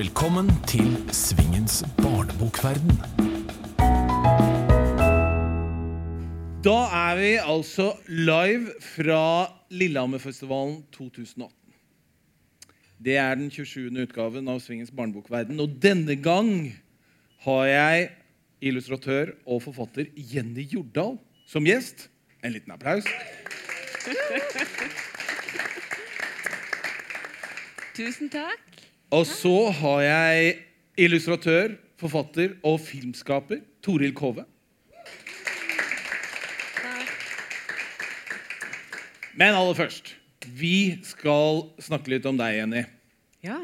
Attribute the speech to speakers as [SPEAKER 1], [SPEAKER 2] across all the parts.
[SPEAKER 1] Velkommen til Svingens barnebokverden.
[SPEAKER 2] Da er vi altså live fra Lillehammerfestivalen 2018. Det er den 27. utgaven av Svingens barnebokverden. Og denne gang har jeg illustratør og forfatter Jenny Jordal som gjest. En liten applaus.
[SPEAKER 3] Tusen takk.
[SPEAKER 2] Og så har jeg illustratør, forfatter og filmskaper Toril Kove. Men aller først Vi skal snakke litt om deg, Jenny.
[SPEAKER 3] Ja.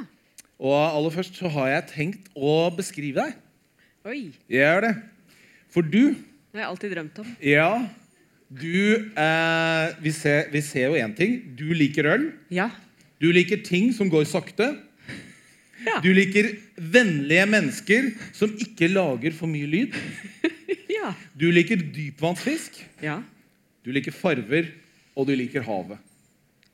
[SPEAKER 2] Og aller først så har jeg tenkt å beskrive deg.
[SPEAKER 3] Oi.
[SPEAKER 2] Jeg gjør det. For du
[SPEAKER 3] Det har jeg alltid drømt om.
[SPEAKER 2] Ja, du eh, vi, ser, vi ser jo én ting. Du liker øl.
[SPEAKER 3] Ja.
[SPEAKER 2] Du liker ting som går sakte.
[SPEAKER 3] Ja.
[SPEAKER 2] Du liker vennlige mennesker som ikke lager for mye lyd.
[SPEAKER 3] Ja.
[SPEAKER 2] Du liker dypvannsfisk.
[SPEAKER 3] Ja.
[SPEAKER 2] Du liker farver, og du liker havet.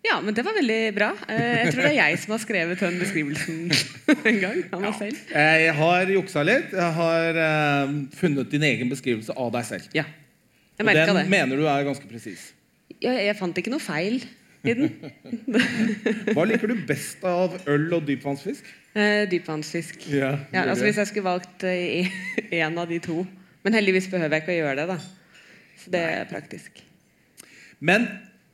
[SPEAKER 3] ja, men det var veldig bra. Eh, Jeg tror det er jeg som har skrevet den beskrivelsen en gang av meg selv.
[SPEAKER 2] Jeg har juksa litt. Jeg har eh, funnet din egen beskrivelse av deg selv.
[SPEAKER 3] Ja. Jeg
[SPEAKER 2] Og den
[SPEAKER 3] det.
[SPEAKER 2] mener du er ganske presis.
[SPEAKER 3] Jeg, jeg fant ikke noe feil i den.
[SPEAKER 2] Hva liker du best av øl og dypvannsfisk?
[SPEAKER 3] Eh, Dypvannsfisk.
[SPEAKER 2] Ja,
[SPEAKER 3] Ja, altså Hvis jeg skulle valgt én av de to. Men heldigvis behøver jeg ikke å gjøre det. da Så det er praktisk.
[SPEAKER 2] Men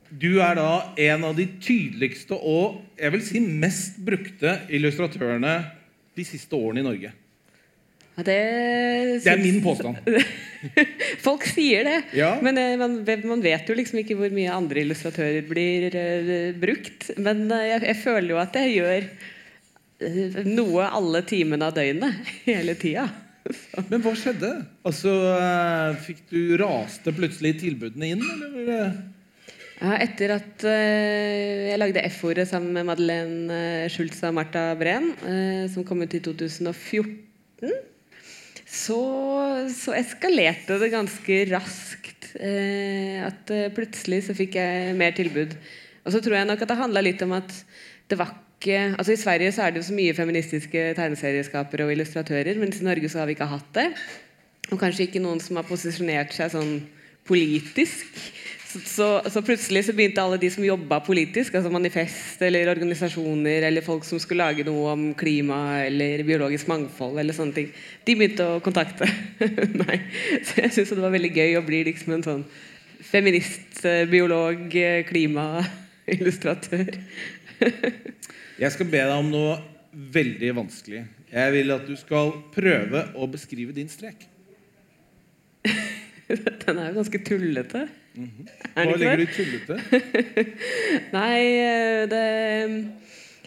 [SPEAKER 2] du er da en av de tydeligste og jeg vil si mest brukte illustratørene de siste årene i Norge.
[SPEAKER 3] Ja, det,
[SPEAKER 2] Det er min påstand.
[SPEAKER 3] Folk sier det,
[SPEAKER 2] Ja.
[SPEAKER 3] men eh, man, man vet jo liksom ikke hvor mye andre illustratører blir uh, brukt. Men uh, jeg, jeg føler jo at jeg gjør uh, noe alle timene av døgnet hele tida.
[SPEAKER 2] Men hva skjedde? Altså, Fikk du raste plutselig tilbudene inn, eller?
[SPEAKER 3] Ja, etter at jeg lagde F-ordet sammen med Madeleine Schultz og Marta Breen, som kom ut i 2014, så, så eskalerte det ganske raskt. eh, at eh, plutselig så fikk jeg mer tilbud. Og så tror jeg nok at det handla litt om at det var ikke altså I Sverige så er det jo så mye feministiske tegneserieskapere og illustratører, mens i Norge så har vi ikke hatt det. Og kanskje ikke noen som har posisjonert seg sånn politisk. Så, så, plutselig så begynte alle de som jobba politisk, altså manifest eller organisasjoner eller folk som skulle lage noe om klima eller biologisk mangfold, eller sånne ting, de begynte å kontakte meg. Så jeg syns det var veldig gøy å bli liksom en sånn feminist, eh, biolog, eh, klimaillustratør.
[SPEAKER 2] Jeg skal be deg om noe veldig vanskelig. Jeg vil at du skal prøve å beskrive din strek.
[SPEAKER 3] Den er jo ganske tullete. Er
[SPEAKER 2] Hva legger du i tullete?
[SPEAKER 3] Nei, eh, det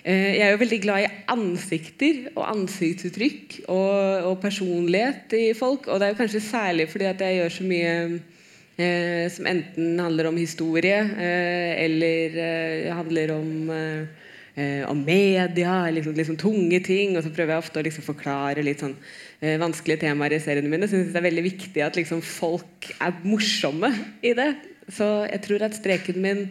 [SPEAKER 3] eh, Jeg er jo veldig glad i ansikter og ansiktsuttrykk og, og personlighet i folk. Og det er jo kanskje særlig fordi at jeg gjør så mye eh, som enten handler om historie eh, eller eh, handler om om media, liksom, liksom tunge ting. Og så prøver jeg ofte å liksom forklare litt sånn vanskelige temaer i seriene mine. Syns det er veldig viktig at liksom, folk er morsomme i det. Så jeg tror at streken min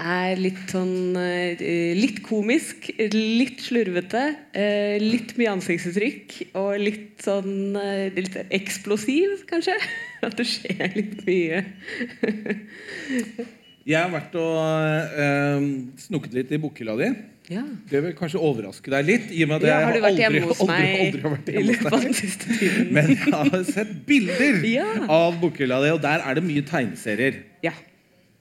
[SPEAKER 3] er litt sånn eh, Litt komisk, litt slurvete, eh, litt mye ansiktsuttrykk og litt sånn eh, litt eksplosiv, kanskje. At det skjer litt mye.
[SPEAKER 2] Jeg har vært og eh, snoket litt i bokhylla di.
[SPEAKER 3] Ja.
[SPEAKER 2] Det vil kanskje overraske deg litt. I og med at
[SPEAKER 3] Ja, har du vært
[SPEAKER 2] aldri,
[SPEAKER 3] hjemme hos
[SPEAKER 2] aldri,
[SPEAKER 3] meg
[SPEAKER 2] aldri, vært hjemme hos deg. Men jeg har sett bilder
[SPEAKER 3] Ja.
[SPEAKER 2] av bokhylla di, og der er det mye tegneserier.
[SPEAKER 3] Ja,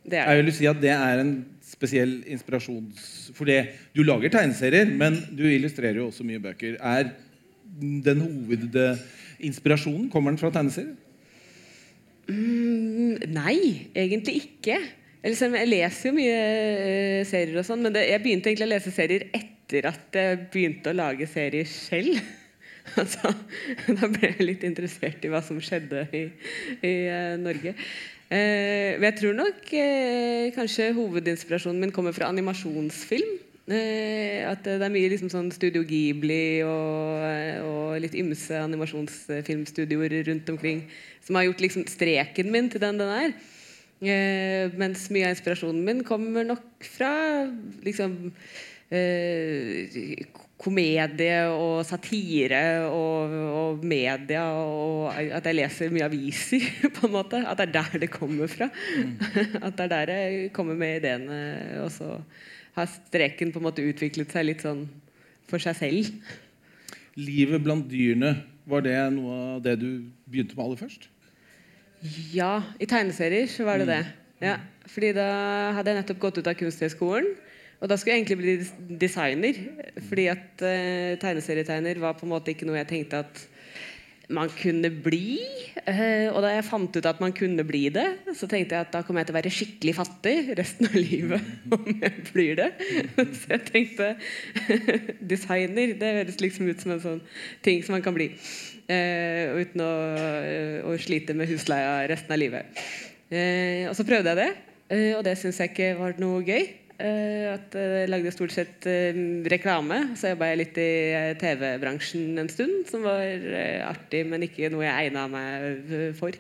[SPEAKER 3] det er det.
[SPEAKER 2] Jeg vil si at det er en spesiell inspirasjons... Fordi du lager tegneserier, men du illustrerer jo også mye bøker. Er den hovedinspirasjonen Kommer den fra tegneserier?
[SPEAKER 3] Mm, nei, egentlig ikke. Eller Jeg leser jo mye eh, serier, og sånn men det, jeg begynte egentlig å lese serier etter at jeg begynte å lage serier selv. altså, da ble jeg litt interessert i hva som skjedde i, i uh, Norge. Uh, men jeg tror nok uh, kanskje hovedinspirasjonen min kommer fra animasjonsfilm. At det er mye liksom sånn Studio Ghibli og, og litt ymse animasjonsfilmstudioer rundt omkring som har gjort liksom streken min til den den er. Eh, mens mye av inspirasjonen min kommer nok fra liksom eh, komedie og satire og, og media og at jeg leser mye aviser, på en måte. At det er der det kommer fra. At det er der jeg kommer med ideene. Og så har streken på en måte utviklet seg litt sånn for seg selv.
[SPEAKER 2] Livet blant dyrene, var det noe av det du begynte med aller først?
[SPEAKER 3] Ja, i tegneserier så var det det. Ja, fordi da hadde jeg nettopp gått ut av Kunsthøgskolen. Og da skulle jeg egentlig bli designer. Fordi at uh, tegneserietegner var på en måte ikke noe jeg tenkte at man kunne bli. Uh, og da jeg fant ut at man kunne bli det, så tenkte jeg at da kommer jeg til å være skikkelig fattig resten av livet. om jeg blir det. så jeg tenkte designer, det høres liksom ut som en sånn ting som man kan bli. Uh, uten å, å, slite med husleia resten av livet. og så prøvde jeg det, og det syns jeg ikke var noe gøy. Eh, at eh, jeg lagde stort sett eh, reklame. Så jobba jeg litt i TV-bransjen en stund, som var artig, men ikke noe jeg egna meg for.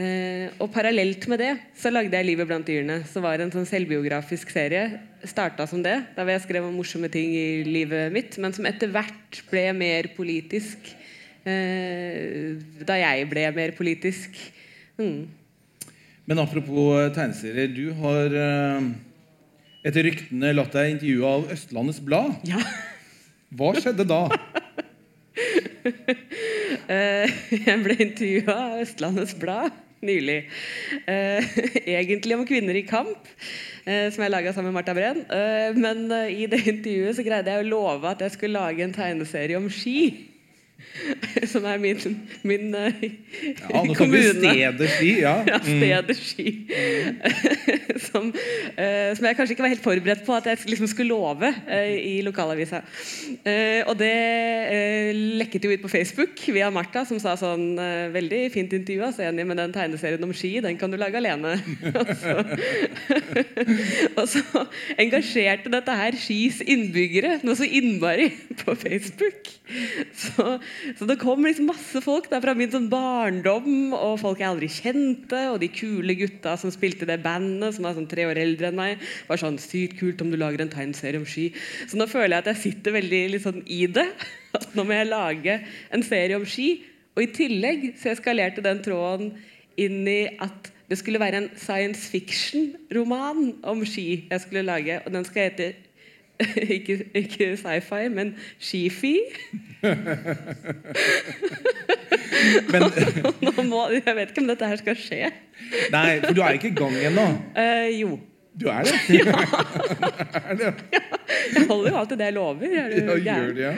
[SPEAKER 3] og parallelt med det så lagde jeg 'Livet blant dyrene', som var en sånn selvbiografisk serie. Starta som det, da jeg skrev om morsomme ting i livet mitt, men som etter hvert ble mer politisk. Da jeg ble mer politisk. Mm.
[SPEAKER 2] Men apropos tegneserier. Du har etter ryktene latt deg intervjue av Østlandets Blad.
[SPEAKER 3] Ja.
[SPEAKER 2] Hva skjedde da?
[SPEAKER 3] Eh, jeg ble intervjua av Østlandets Blad nylig. Eh, egentlig om kvinner i kamp, eh, som jeg laga sammen med Marta Breen. Men i det intervjuet så greide jeg å love at jeg skulle lage en tegneserie om ski. Som er min, min uh,
[SPEAKER 2] ja, kommune. Stedet Ski. Ja.
[SPEAKER 3] ja stedet Ski. som, uh, som, jeg kanskje ikke var helt forberedt på at jeg liksom skulle love uh, i lokalavisa. og det lekket jo ut på Facebook via Martha, som sa sånn Veldig fint intervju, altså, enig med den tegneserien om ski. Den kan du lage alene. og, så, og så engasjerte dette her Skis innbyggere noe så innmari på Facebook. Så så det kom liksom masse folk der fra min sånn barndom, og folk jeg aldri kjente. Og de kule gutta som spilte det bandet, som er sånn tre år eldre enn meg. var sånn, Sykt kult om du lager en tegneserie om ski. Så nå føler jeg at jeg sitter veldig liksom, i det. At nå må jeg lage en serie om ski. Og i tillegg så eskalerte den tråden inn i at det skulle være en science fiction-roman om ski jeg skulle lage. Og den skal hete ikke, ikke sci-fi, men skifi. men, må, jeg vet ikke om dette her skal skje.
[SPEAKER 2] Nei, for du er ikke i gang ennå?
[SPEAKER 3] Uh, jo.
[SPEAKER 2] Du er det?
[SPEAKER 3] ja. er det? ja. Jeg holder jo alltid det jeg lover. Er du
[SPEAKER 2] ja, gjør det, ja.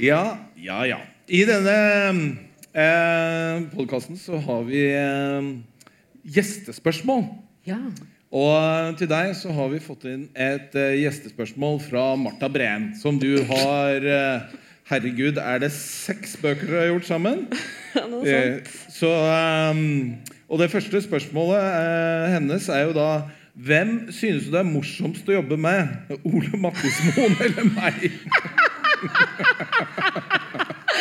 [SPEAKER 2] ja, ja, ja. I denne eh, podkasten så har vi eh, gjestespørsmål.
[SPEAKER 3] Ja.
[SPEAKER 2] Og til deg så har vi fått inn et uh, gjestespørsmål fra Marta Breen, som du har uh, Herregud, er det seks bøker dere har gjort sammen?
[SPEAKER 3] Ja, noe sånt.
[SPEAKER 2] Uh, så, og det første spørsmålet hennes er jo da Hvem synes du det er morsomst å jobbe med? Ole Mattismoen eller meg?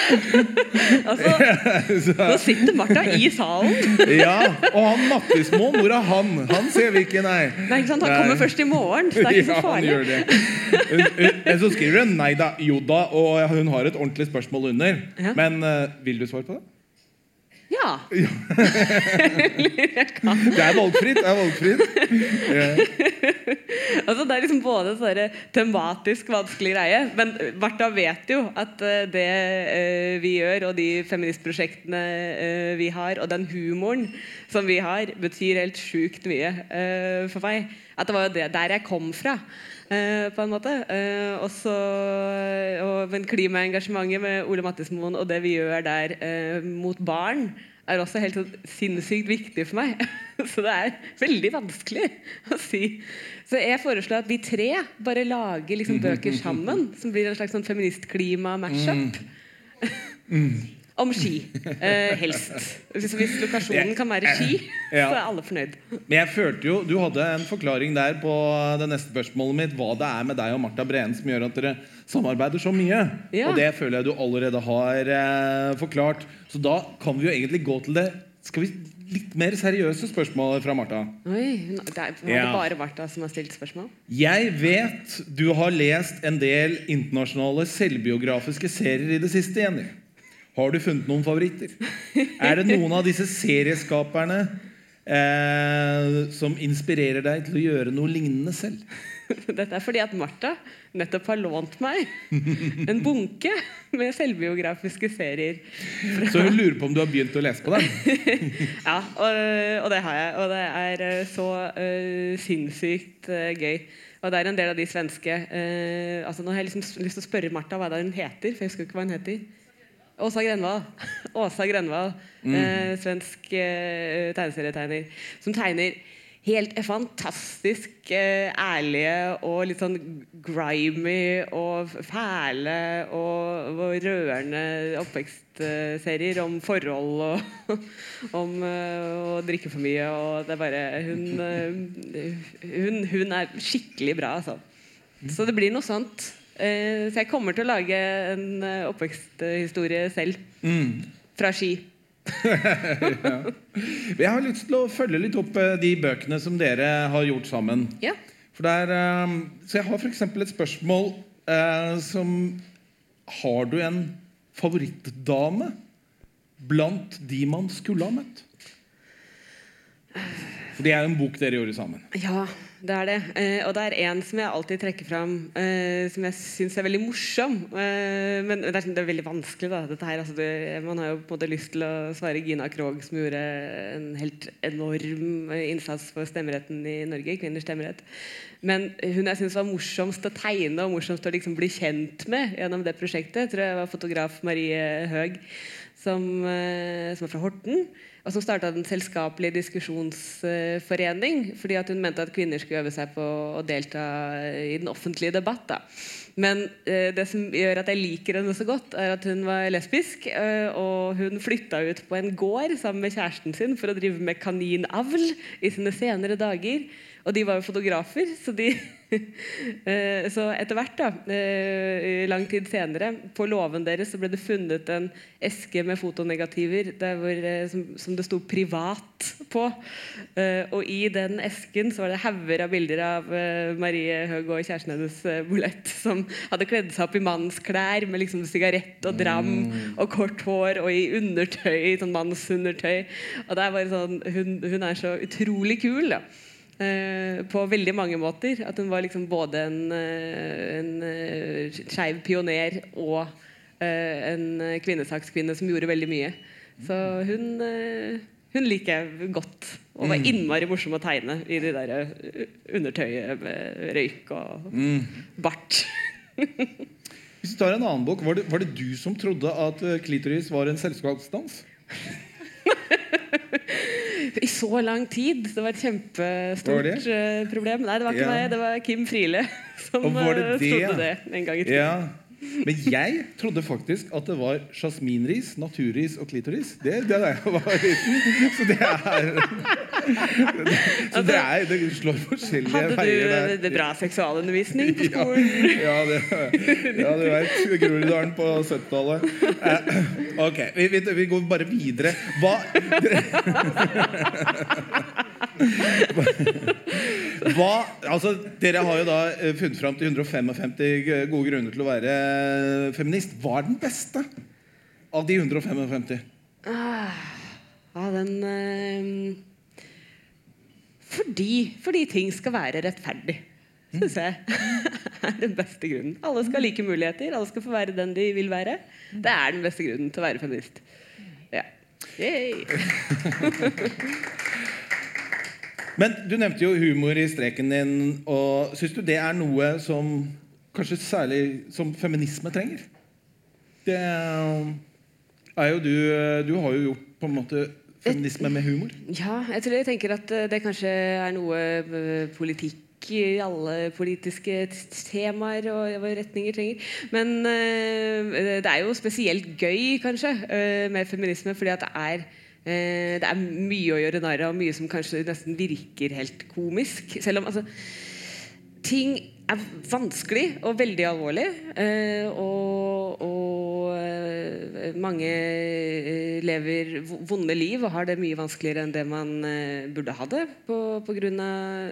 [SPEAKER 3] altså, nå sitter Martha i salen.
[SPEAKER 2] ja, Og han Mattismoen, hvor er han? Han ser vi ikke, nei.
[SPEAKER 3] nei ikke sant? Han kommer først i morgen. Så det er ikke så farlig. Ja, gjør
[SPEAKER 2] det. Men så skriver hun nei da, jo da, og hun har et ordentlig spørsmål under. Ja. Men uh, vil du svare på det?
[SPEAKER 3] Ja.
[SPEAKER 2] det er valgfritt. Det er valgfritt.
[SPEAKER 3] altså, det er liksom både sånn tematisk vanskelig greie, men Martha vet jo at uh, det uh, vi gjør, og de feministprosjektene uh, vi har, og den humoren som vi har, betyr helt sjukt mye for meg. At det var jo det der jeg kom fra. Uh, på en måte. Uh, også, og, men klimaengasjementet med Ole Mattismoen og det vi gjør der mot barn, er også helt sånn sinnssykt viktig for meg. Så det er veldig vanskelig å si. Så jeg foreslår at vi tre bare lager liksom bøker sammen, som blir en slags sånn feministklima-matchup. Mm. mm. Om ski, eh, helst. Hvis, hvis, lokasjonen kan være ski, ja. så er alle fornøyd.
[SPEAKER 2] Men jeg følte jo, Du hadde en forklaring der på det neste spørsmålet mitt. Hva det er med deg og Martha Breen som gjør at dere samarbeider så mye. Ja. Og det føler jeg du allerede har eh, forklart. Så da kan vi jo egentlig gå til det Skal vi litt mer seriøse spørsmål fra Martha.
[SPEAKER 3] Oi, det er, var
[SPEAKER 2] Ja.
[SPEAKER 3] det bare Martha som har stilt spørsmål?
[SPEAKER 2] Jeg vet du har lest en del internasjonale selvbiografiske serier i det siste, Jenny. Har du funnet noen favoritter? Er det noen av disse serieskaperne eh, som inspirerer deg til å gjøre noe lignende selv?
[SPEAKER 3] Dette er fordi at Martha nettopp har lånt meg en bunke med selvbiografiske serier.
[SPEAKER 2] Så hun lurer på om du har begynt å lese på dem.
[SPEAKER 3] Ja, og, og det har jeg. Og det er eh, så uh, sinnssykt uh, gøy. Og det er en del av de svenske uh, altså Nå har jeg liksom lyst til å spørre Martha hva det er hun heter. For jeg husker ikke hva hun heter. Åsa Grenvald. Åsa Grenvald. Eh, svensk eh, tegneserietegner. Som tegner helt fantastisk eh, ærlige og litt sånn grimy og fæle og, og rørende oppvekstserier om forhold og om eh, å drikke for mye. Og det er bare Hun, eh, hun, hun er skikkelig bra, altså. Så det blir noe sånt. Eh, så jeg kommer til å lage en eh, oppveksthistorie selv. Fra Ski.
[SPEAKER 2] Jeg har lyst til å følge litt opp eh, de bøkene som dere har gjort sammen.
[SPEAKER 3] Ja.
[SPEAKER 2] For der, så jeg har f.eks. et spørsmål eh, som Har du en favorittdame blant de man skulle ha møtt? For det er jo en bok dere gjorde sammen.
[SPEAKER 3] Ja, det er det. Eh, og det er en som jeg alltid trekker fram, eh, som jeg syns er veldig morsom. Eh, men det er, sånn- det er veldig vanskelig, da. Dette her, altså, det, man har jo på en måte lyst til å svare Gina Krog, som gjorde en helt enorm innsats for stemmeretten i Norge. Kvinners stemmerett. Men hun jeg syns var morsomst å tegne og morsomst å liksom bli kjent med gjennom det prosjektet, tror jeg var fotograf Marie Høeg, som, som er fra Horten og som starta en selskapelig diskusjonsforening fordi hun mente at kvinner skulle øve seg på å delta i den offentlige debatt. Da. Men eh, det som gjør at jeg liker henne så godt, er at hun var lesbisk. Eh, og hun flytta ut på en gård sammen med kjæresten sin for å drive med kaninavl i sine senere dager. Og de var jo fotografer, så de Eh, Så etter hvert, da, eh, lang tid senere, på låven deres så ble det funnet en eske med fotonegativer hvor, eh, som, som det sto 'privat' på. Og i den esken så var det hauger av bilder av Marie Høeg og kjæresten hennes Bolett, som hadde kledd seg opp i mannsklær med liksom sigarett og dram og kort hår og i undertøy, sånn mannsundertøy. Og det er bare sånn, hun, hun er så utrolig kul. da på veldig mange måter. At hun var liksom både en, eh, en uh, skeiv pioner og eh, en kvinnesakskvinne som gjorde veldig mye. Så hun, eh, hun liker jeg godt. Og var innmari morsom å tegne i det der eh, undertøyet med røyk og bart.
[SPEAKER 2] Hvis du tar en annen bok, Var det, var det du som trodde at eh, klitoris var en selskapsdans?
[SPEAKER 3] I så lang tid. Det var et
[SPEAKER 2] Var
[SPEAKER 3] kjempestort
[SPEAKER 2] det?
[SPEAKER 3] eh, problem. Nei, det var ikke
[SPEAKER 2] Ja.
[SPEAKER 3] meg. Det var Kim Friele som
[SPEAKER 2] det
[SPEAKER 3] eh,
[SPEAKER 2] det?
[SPEAKER 3] trodde det en gang i tiden.
[SPEAKER 2] Ja. Men jeg trodde faktisk at det var jasminris, naturris og klitoris. Det, det da jeg var liten. Så det er Så det, er, det slår forskjellige
[SPEAKER 3] Hadde
[SPEAKER 2] veier
[SPEAKER 3] du
[SPEAKER 2] der.
[SPEAKER 3] det bra seksualundervisning på skolen?
[SPEAKER 2] Ja, det, ja, du vet. Groruddalen på 70-tallet. Eh, ok, vi, vi, vi går bare videre. Hva Hva, altså, dere har jo da eh, funnet fram til 155 gode grunner til å være eh, feminist. Hva er den beste av de 155?
[SPEAKER 3] Ah, ja, den eh, fordi, fordi ting skal være rettferdig, syns jeg. er den beste grunnen. Alle skal ha like muligheter. Alle skal få være den de vil være. Det er den beste grunnen til å være feminist. Ja. Yay.
[SPEAKER 2] Men du nevnte jo humor i streken din. Og Syns du det er noe som kanskje særlig som feminisme trenger? Det er jo du Du har jo gjort på en måte feminisme med humor.
[SPEAKER 3] Ja, jeg tror jeg tenker at eh, det kanskje er noe eh, politikk i alle politiske temaer og retninger trenger. Men eh, det er jo spesielt gøy, kanskje, med feminisme, fordi at det er det er mye å gjøre narr av, mye som kanskje nesten virker helt komisk. Selv om altså, ting er vanskelig og veldig alvorlig. eh, og og eh, eh, mange eh, lever vonde liv og har det mye vanskeligere enn det man eh, burde ha det pga.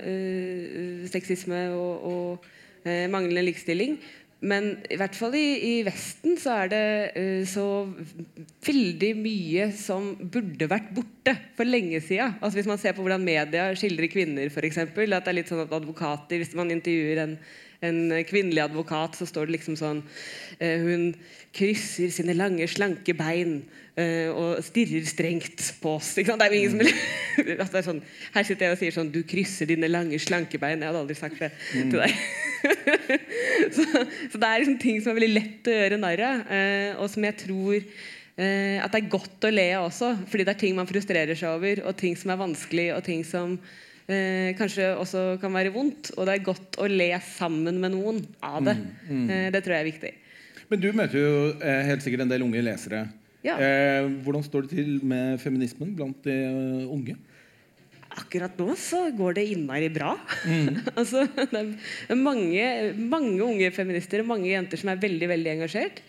[SPEAKER 3] Uh, sexisme og, og eh, manglende likestilling. Men i hvert fall i, i Vesten så er det uh, så veldig mye som burde vært borte for lenge siden. Altså hvis man ser på hvordan media skildrer kvinner, f.eks. At det er litt sånn at advokater Hvis man intervjuer en, en kvinnelig advokat, så står det liksom sånn eh, Hun krysser sine lange, slanke bein eh, og stirrer strengt på oss. Det er jo ingen som altså er sånn, Her sitter jeg og sier sånn Du krysser dine lange, slanke bein. Jeg hadde aldri sagt det til deg. så, så det er liksom ting som er veldig lett å gjøre narr av, eh, og som jeg tror eh, at det er godt å le av også. Fordi det er ting man frustrerer seg over, og ting som er vanskelig, og ting som eh, kanskje også kan være vondt. Og det er godt å le sammen med noen av det. Eh, det tror jeg er viktig.
[SPEAKER 2] Men du møter jo eh, helt sikkert en del unge lesere.
[SPEAKER 3] Ja.
[SPEAKER 2] Eh, hvordan står det til med feminismen blant de eh, unge?
[SPEAKER 3] Akkurat nå så går det innmari bra. altså, det er mange, mange unge feminister og mange jenter som er veldig veldig engasjert.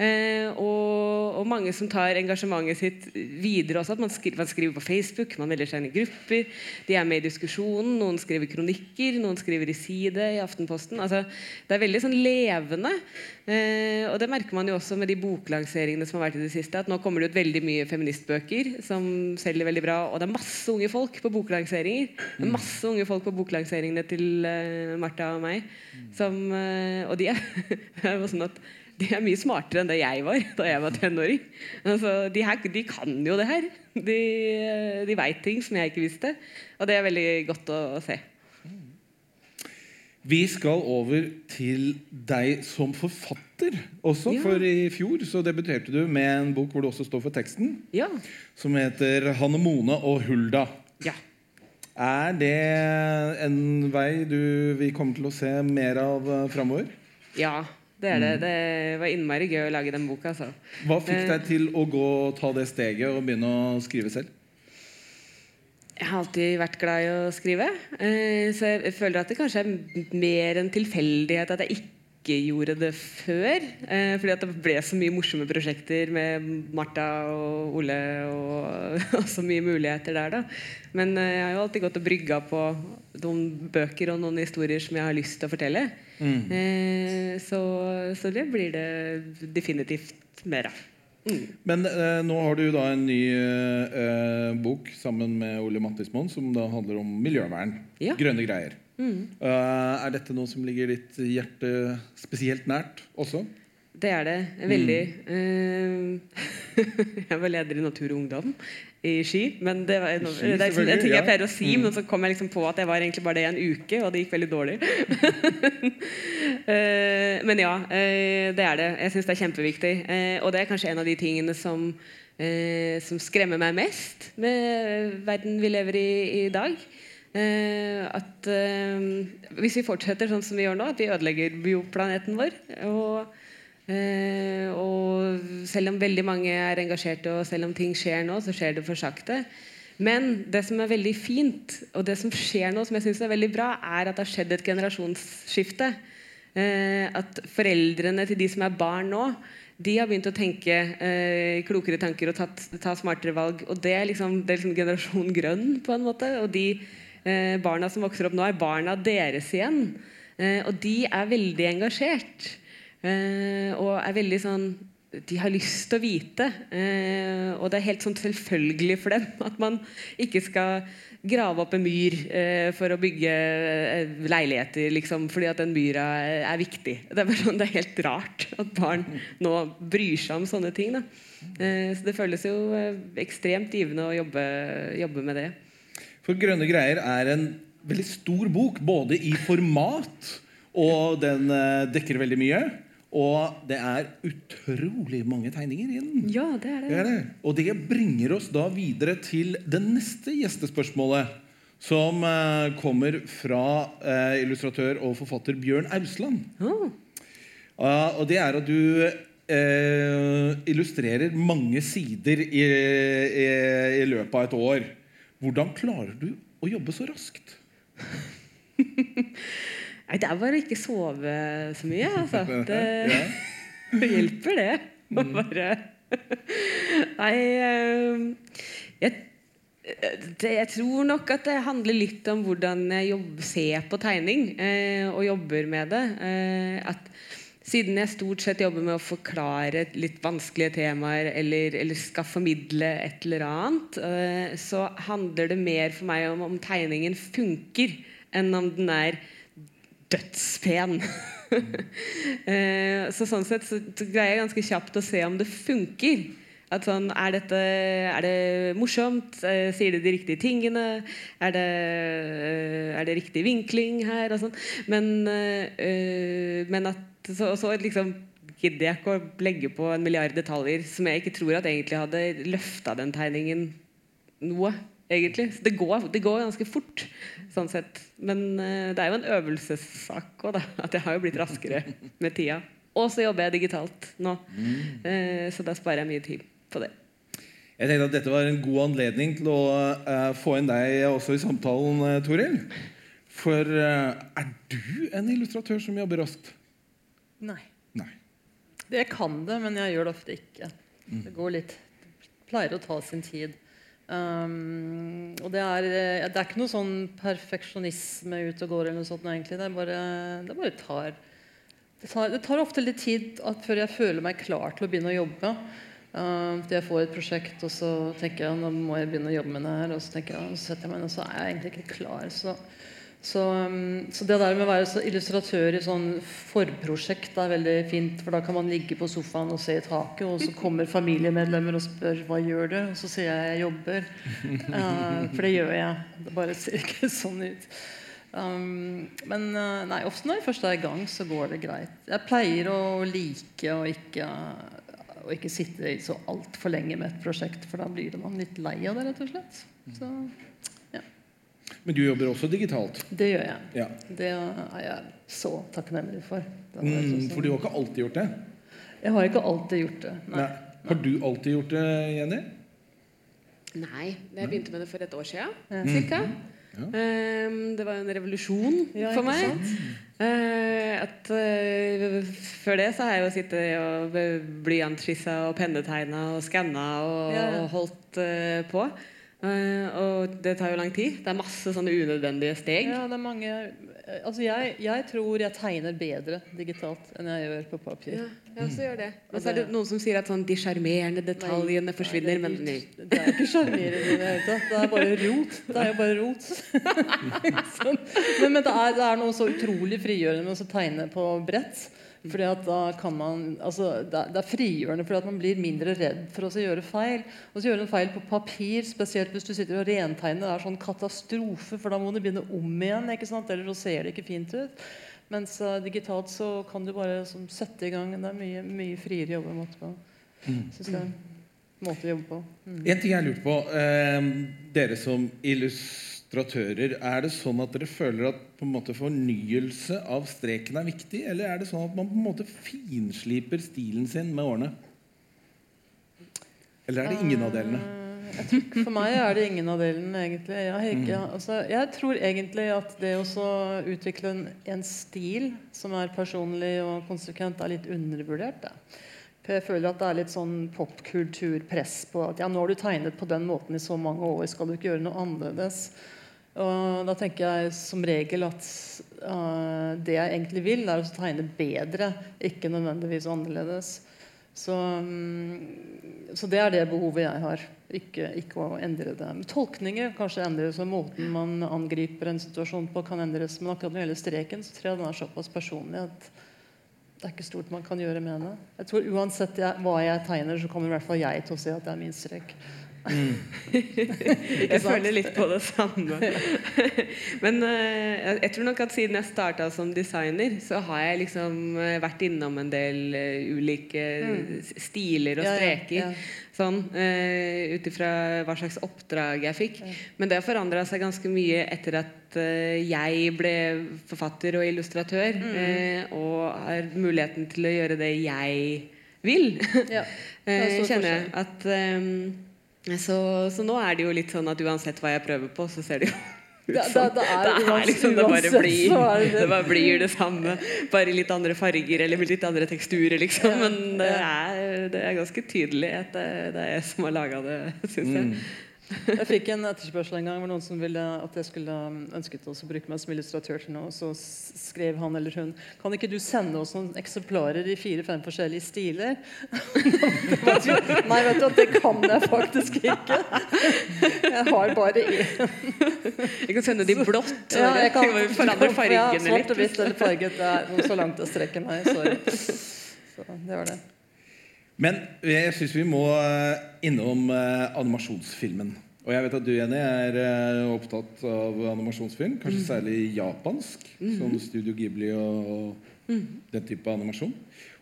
[SPEAKER 3] Eh, og, og mange som tar engasjementet sitt videre også. At man skriver, man skriver på Facebook, man melder seg inn i grupper. De er med i diskusjonen. Noen skriver kronikker, noen skriver i Side, i Aftenposten. Altså, det er veldig sånn levende. Eh, og det merker man jo også med de boklanseringene som har vært i det siste. At nå kommer det ut veldig mye feministbøker som selger veldig bra. Og det er masse unge folk på boklanseringer. Det er masse unge folk på boklanseringene til eh, Martha og meg. Som, og de er jo sånn at de er mye smartere enn det jeg var da jeg var tenåring. Altså, de, her, de kan jo det her. De, de veit ting som jeg ikke visste. Og det er veldig godt å, å se.
[SPEAKER 2] Vi skal over til deg som forfatter også.
[SPEAKER 3] Ja.
[SPEAKER 2] For i fjor så debuterte du med en bok hvor du også står for teksten,
[SPEAKER 3] Ja.
[SPEAKER 2] som heter 'Hanne Mone og Hulda'.
[SPEAKER 3] ja.
[SPEAKER 2] Er det en vei du vi kommer til å se mer av uh, framover?
[SPEAKER 3] Ja, det er det. Det var innmari gøy å lage den boka. Så.
[SPEAKER 2] Hva fikk deg til å gå og ta det steget og begynne å skrive selv?
[SPEAKER 3] Jeg har alltid vært glad i å skrive. Eh, så jeg føler at det kanskje er mer en tilfeldighet at jeg ikke gjorde det før. Eh, fordi at det ble så mye morsomme prosjekter med Martha og Ole og, og så mye muligheter der, da. Men eh, jeg har jo alltid gått og brygga på noen bøker og noen historier som jeg har lyst til å fortelle. Eh, så, så det blir det definitivt mer av. Mm.
[SPEAKER 2] Men eh, nå har du da en ny eh, bok sammen med Ole Mattismoen som da handler om miljøvern.
[SPEAKER 3] Ja.
[SPEAKER 2] Grønne greier.
[SPEAKER 3] Mm.
[SPEAKER 2] Eh, er dette noe som ligger ditt hjerte spesielt nært også?
[SPEAKER 3] Det er det. Veldig. Mm. jeg var leder i Natur og Ungdom i Ski. Men det, var, no,
[SPEAKER 2] Ski,
[SPEAKER 3] det er en ting jeg pleier å si, men så kom jeg liksom på at jeg var egentlig bare det i en uke, og det gikk veldig dårlig. Eh, men ja, eh, det er det. Jeg syns det er kjempeviktig. Eh, og det er kanskje en av de tingene som, eh, som skremmer meg mest med verden vi lever i i dag. Eh, at eh, hvis vi fortsetter sånn som vi gjør nå, at vi ødelegger bioplaneten vår og, eh, og selv om veldig mange er engasjerte, og selv om ting skjer nå, så skjer det for sakte. Men det som er veldig fint, og det som skjer nå, som jeg synes er veldig bra, er at det har skjedd et generasjonsskifte. At foreldrene til de som er barn nå, de har begynt å tenke eh, klokere tanker og tatt, ta smartere valg. Og det er liksom, det er liksom generasjon grønn, på en måte. Og de barna som vokser opp nå, er barna deres igjen. Eh, og de er veldig engasjert. Eh, og er veldig sånn De har lyst til å vite. Eh, og det er helt sånn selvfølgelig for dem at man ikke skal grave opp en myr eh, for å bygge eh, leiligheter, liksom, fordi at den myra er, viktig. Det er, sånn, det er helt rart at barn nå bryr seg om sånne ting. Eh, så det føles jo eh, ekstremt givende å jobbe, jobbe med det.
[SPEAKER 2] For Grønne greier er en veldig stor bok, både i format, og den eh, dekker veldig mye. Og det er utrolig mange tegninger i den.
[SPEAKER 3] Ja, det er
[SPEAKER 2] Det er det. Og det bringer oss da videre til det neste gjestespørsmålet. Som eh, kommer fra eh, illustratør og forfatter Bjørn Ausland. Oh. Og det er at du illustrerer mange sider i, i, i løpet av et år. Hvordan klarer du å jobbe så raskt?
[SPEAKER 3] Nei, det er bare å ikke sove så mye, altså. Det, det hjelper, det. Å bare Nei eh, jeg, det, jeg tror nok at det handler litt om hvordan jeg jobb, ser på tegning eh, og jobber med det. Eh, at siden jeg stort sett jobber med å forklare litt vanskelige temaer eller, eller skal formidle et eller annet, eh, så handler det mer for meg om om tegningen funker, enn om den er dødspen. Eh, så sånn sett så greier jeg ganske kjapt å se om det funker. At sånn, er, dette, er det morsomt? Eh, sier det de riktige tingene? Er det, er det riktig vinkling her? Og sånn. Men, øh, men at så, så liksom gidder jeg ikke å legge på en milliard detaljer som jeg ikke tror at egentlig hadde løfta den tegningen noe. egentlig. Så det går, det går ganske fort, sånn sett. Men uh, det er jo en øvelsessak òg, da. At jeg har jo blitt raskere med tida. Og så jobber jeg digitalt nå, Uh, så da sparer jeg mye tid på det.
[SPEAKER 2] Jeg tenkte at dette var en god anledning til å uh, få inn deg også i samtalen, Toril. For er du en illustratør som jobber raskt?
[SPEAKER 4] Nei.
[SPEAKER 2] Nei.
[SPEAKER 4] Det kan det, men jeg gjør det ofte ikke. Det går litt det Pleier å ta sin tid. Um, og det er, eh, det er ikke noe sånn perfeksjonisme ute og går, eller noe sånt, egentlig. Det, bare, det bare tar det tar, det tar ofte litt tid at, før jeg føler meg klar til å begynne å jobbe. Til jeg får et prosjekt, og så tenker jeg nå må jeg begynne å jobbe med det her. Og så tenker jeg, så setter jeg meg ned, og så er jeg egentlig ikke klar. Så, så, um, så det der med å være illustratør i sånn forprosjekt er veldig fint. For da kan man ligge på sofaen og se i taket, og så kommer familiemedlemmer og spør hva gjør du? Og så sier jeg jeg jobber. Uh, for det gjør jeg. Det bare ser ikke sånn ut. Um, men uh, nei, ofte når jeg først er i gang, så går det greit. Jeg pleier å like å ikke, å ikke sitte så altfor lenge med et prosjekt, for da blir man litt lei av det, rett og slett. Så
[SPEAKER 2] Men du jobber også digitalt?
[SPEAKER 4] det gjør jeg.
[SPEAKER 2] Ja.
[SPEAKER 4] Det er jeg så takknemlig for.
[SPEAKER 2] Mm, for du har ikke alltid gjort det?
[SPEAKER 4] Jeg har ikke alltid gjort det. Nei.
[SPEAKER 2] Nei. Har du alltid gjort det, Jenny?
[SPEAKER 3] Nei, jeg begynte med det for et år siden.
[SPEAKER 4] Ja.
[SPEAKER 3] Cirka. Ehm, det var en revolusjon
[SPEAKER 4] Ja,
[SPEAKER 3] for meg.
[SPEAKER 4] sant?
[SPEAKER 3] Eh, at, uh, før det så har jeg jo sittet og blyantskissa og pennetegna og skanna og,
[SPEAKER 4] Ja, ja.
[SPEAKER 3] og holdt uh, på. Eh, og det tar jo lang tid. Det er masse sånne unødvendige steg.
[SPEAKER 4] Ja, det er mange Altså, jeg, jeg tror jeg tegner bedre digitalt enn jeg gjør på papir.
[SPEAKER 3] Ja, jeg også gjør det.
[SPEAKER 4] Og
[SPEAKER 3] Og så er det noen som sier at sånn, de sjarmerende detaljene
[SPEAKER 4] Nei,
[SPEAKER 3] forsvinner.
[SPEAKER 4] nei,
[SPEAKER 3] men
[SPEAKER 4] det,
[SPEAKER 3] nei.
[SPEAKER 4] er- det er ikke sjarmerende i det hele tatt. Det er bare rot. Det er jo bare rot. sånn. Men, men det, er, det er noe så utrolig frigjørende med å tegne på brett. Fordi at da kan man, altså det, er, frigjørende fordi at man blir mindre redd for å gjøre feil. Og så gjøre en feil på papir, spesielt hvis du sitter og rentegner, det er sånn katastrofe, for da må du begynne om igjen. ikke sant? Eller så ser det ikke fint ut. Mens uh, digitalt så kan du bare som, sette i gang. Det er mye, mye friere jobbemåte på. Synes jeg måte å jobbe på. Mm.
[SPEAKER 2] En ting jeg lurte på. Eh, dere som illustratører, er det sånn at dere føler at på en måte fornyelse av streken er viktig? Eller er det sånn at man på en måte finsliper stilen sin med årene? Eller er det ingen av delene?
[SPEAKER 4] Eh, jeg tror, for meg er det ingen av delene, egentlig. Jeg, har ikke, altså, jeg tror egentlig at det å utvikle en, en stil som er personlig og konsekvent, er litt undervurdert. Da. Jeg føler at det er litt sånn popkulturpress på at ja, nå har du tegnet på den måten i så mange år, skal du ikke gjøre noe annerledes? Og da tenker jeg som regel at uh, det jeg egentlig vil, er å tegne bedre, ikke nødvendigvis annerledes. Så, um, så det er det behovet jeg har. Ikke, ikke å endre det. Tolkninger kanskje endres, og måten man angriper en situasjon på, kan endres. Men akkurat når det gjelder streken, så tror jeg den er såpass personlig at det er ikke stort man kan gjøre med det. Jeg tror Uansett jeg, hva jeg tegner, så kommer i hvert fall jeg til å se at det er min strek.
[SPEAKER 3] Jeg føler litt på det samme. Men uh, jeg- tror nok at siden jeg starta som designer, så har jeg liksom eh, vært innom en del uh, ulike mm. stiler og
[SPEAKER 4] Mm. Ja, ja,
[SPEAKER 3] streker.
[SPEAKER 4] ja.
[SPEAKER 3] Sånn, uh, Ut ifra hva slags oppdrag jeg fikk. Men det har forandra seg ganske mye etter at jeg ble forfatter og illustratør.
[SPEAKER 4] Mm.
[SPEAKER 3] og har muligheten til å gjøre det jeg vil. Kjenner jeg at ehm, så, så nå er det jo litt sånn at uansett hva jeg prøver på, så ser det jo ut
[SPEAKER 4] Det-
[SPEAKER 3] som.
[SPEAKER 4] det- det er
[SPEAKER 3] er
[SPEAKER 4] uansett-
[SPEAKER 3] liksom det bare blir
[SPEAKER 4] det det.
[SPEAKER 3] det bare blir det samme. Bare i litt andre farger eller med litt andre teksturer, liksom. Men det er, det er ganske tydelig at det, det er jeg som har laga det, syns jeg.
[SPEAKER 4] Jeg fikk en etterspørsel en gang hvor noen som ville at jeg skulle um, ønsket å bruke meg som illustratør til noe. Så skrev han eller hun Kan ikke du sende oss noen eksemplarer i fire-fem forskjellige stiler? Nei, vet du, det kan jeg faktisk ikke. Jeg har bare én.
[SPEAKER 3] Jeg kan sende de blått.
[SPEAKER 4] Ja, jeg kan
[SPEAKER 3] forandre fargene
[SPEAKER 4] Svart
[SPEAKER 3] litt.
[SPEAKER 4] og hvitt eller farget. Det er så langt jeg strekker meg. Sorry. Så det var det.
[SPEAKER 2] Men jeg syns vi må eh, innom eh, animasjonsfilmen. Og jeg vet at du Jenny, er eh, opptatt av animasjonsfilm. Kanskje særlig japansk. Som Studio Ghibli og, og den type animasjon.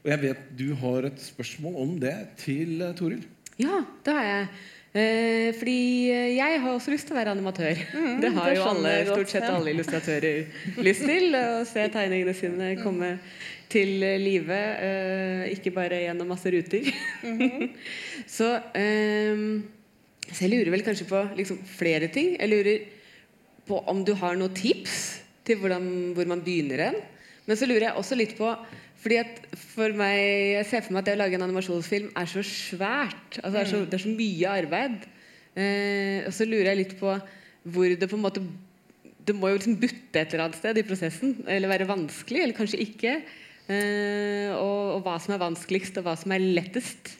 [SPEAKER 2] Og jeg vet du har et spørsmål om det til Toril.
[SPEAKER 3] Ja, det har jeg. Eh, fordi eh, jeg har også lyst til å være animatør. det har
[SPEAKER 4] det
[SPEAKER 3] jo alle, stort sett alle illustratører lyst til. Å se tegningene sine komme til live. eh, ikke bare gjennom masse ruter. så, eh, så jeg lurer vel kanskje på liksom, flere ting. Jeg lurer på om du har noen tips til hvordan, hvor man begynner en. Men så lurer jeg også litt på fordi at for meg, Jeg ser for meg at det å lage en animasjonsfilm er så svært. Altså det, er så, det er så mye arbeid. Eh, og så lurer jeg litt på hvor det på en måte Det må jo liksom butte et eller annet sted i prosessen. Eller være vanskelig, eller kanskje ikke. Eh, og, og hva som er vanskeligst, og hva som er lettest.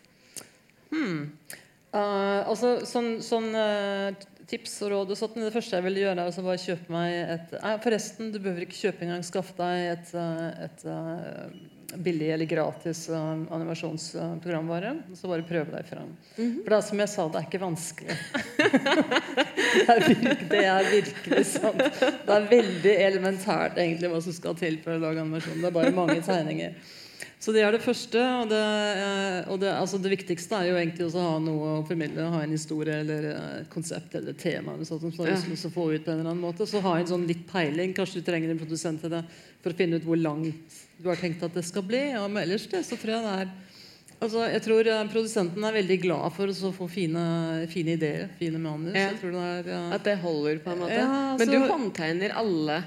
[SPEAKER 4] Eh, altså, sånn, sånn uh, tips og råd og sånt, Det første jeg ville gjøre, er å bare kjøpe meg et Forresten, du behøver ikke kjøpe engang. Skaff deg et, eh, et eh, billig eller gratis eh, animasjonsprogramvare. og Så bare prøve deg fram. For det er som jeg sa, det er ikke vanskelig. det, er virk, det er virkelig sant. Det er veldig elementært egentlig hva som skal til for å lage animasjon. Det er bare mange tegninger. Så det er det første. Og det, eh, og det, altså det viktigste er jo egentlig også å ha noe å formidle. Ha en historie eller eh, et konsept eller et tema eller sånt, som du har lyst til å få ut på en eller annen måte. Så ha en sånn litt peiling. Kanskje du trenger en produsent til det for å finne ut hvor langt du har tenkt at det skal bli. Ja, men ellers det, så tror jeg det er Altså, jeg tror eh, Produsenten er veldig glad for å få fine, fine ideer. Fine manus.
[SPEAKER 3] Ja.
[SPEAKER 4] Jeg tror det er, ja.
[SPEAKER 3] At det holder, på en måte.
[SPEAKER 4] Ja,
[SPEAKER 3] Men du
[SPEAKER 4] altså-
[SPEAKER 3] håndtegner alle,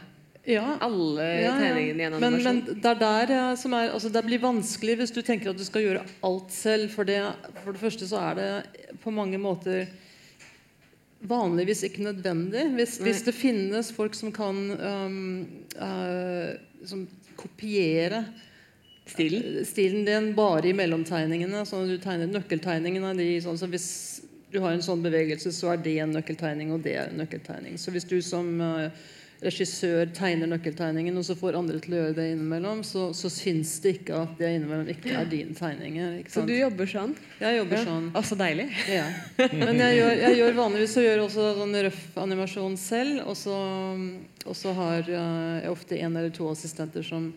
[SPEAKER 4] ja,
[SPEAKER 3] alle tegningene i en
[SPEAKER 4] Men,
[SPEAKER 3] animasjon.
[SPEAKER 4] men det er der eh, som er altså Det blir vanskelig hvis du tenker at du skal gjøre alt selv. For det, for det første så er det på mange måter vanligvis ikke nødvendig. Hvis, hvis det finnes folk som kan um, uh, som kopiere
[SPEAKER 3] Stilen.
[SPEAKER 4] stilen din bare i mellomtegningene. Sånn at du tegner nøkkeltegningene. De, sånn, så hvis du har en sånn bevegelse, så er det en nøkkeltegning, og det er en nøkkeltegning. Så hvis du som eh, regissør tegner nøkkeltegningen, og så får andre til å gjøre det innimellom, så, så syns det ikke at det innimellom ikke er dine tegninger.
[SPEAKER 3] Så du jobber sånn?
[SPEAKER 4] jeg jobber
[SPEAKER 3] Ja.
[SPEAKER 4] sånn.
[SPEAKER 3] Å, så deilig.
[SPEAKER 4] Ja. Men jeg gjør, jeg gjør vanligvis så gjør også sånn røff animasjon selv. Og så, og så har eh, jeg ofte en eller to assistenter som,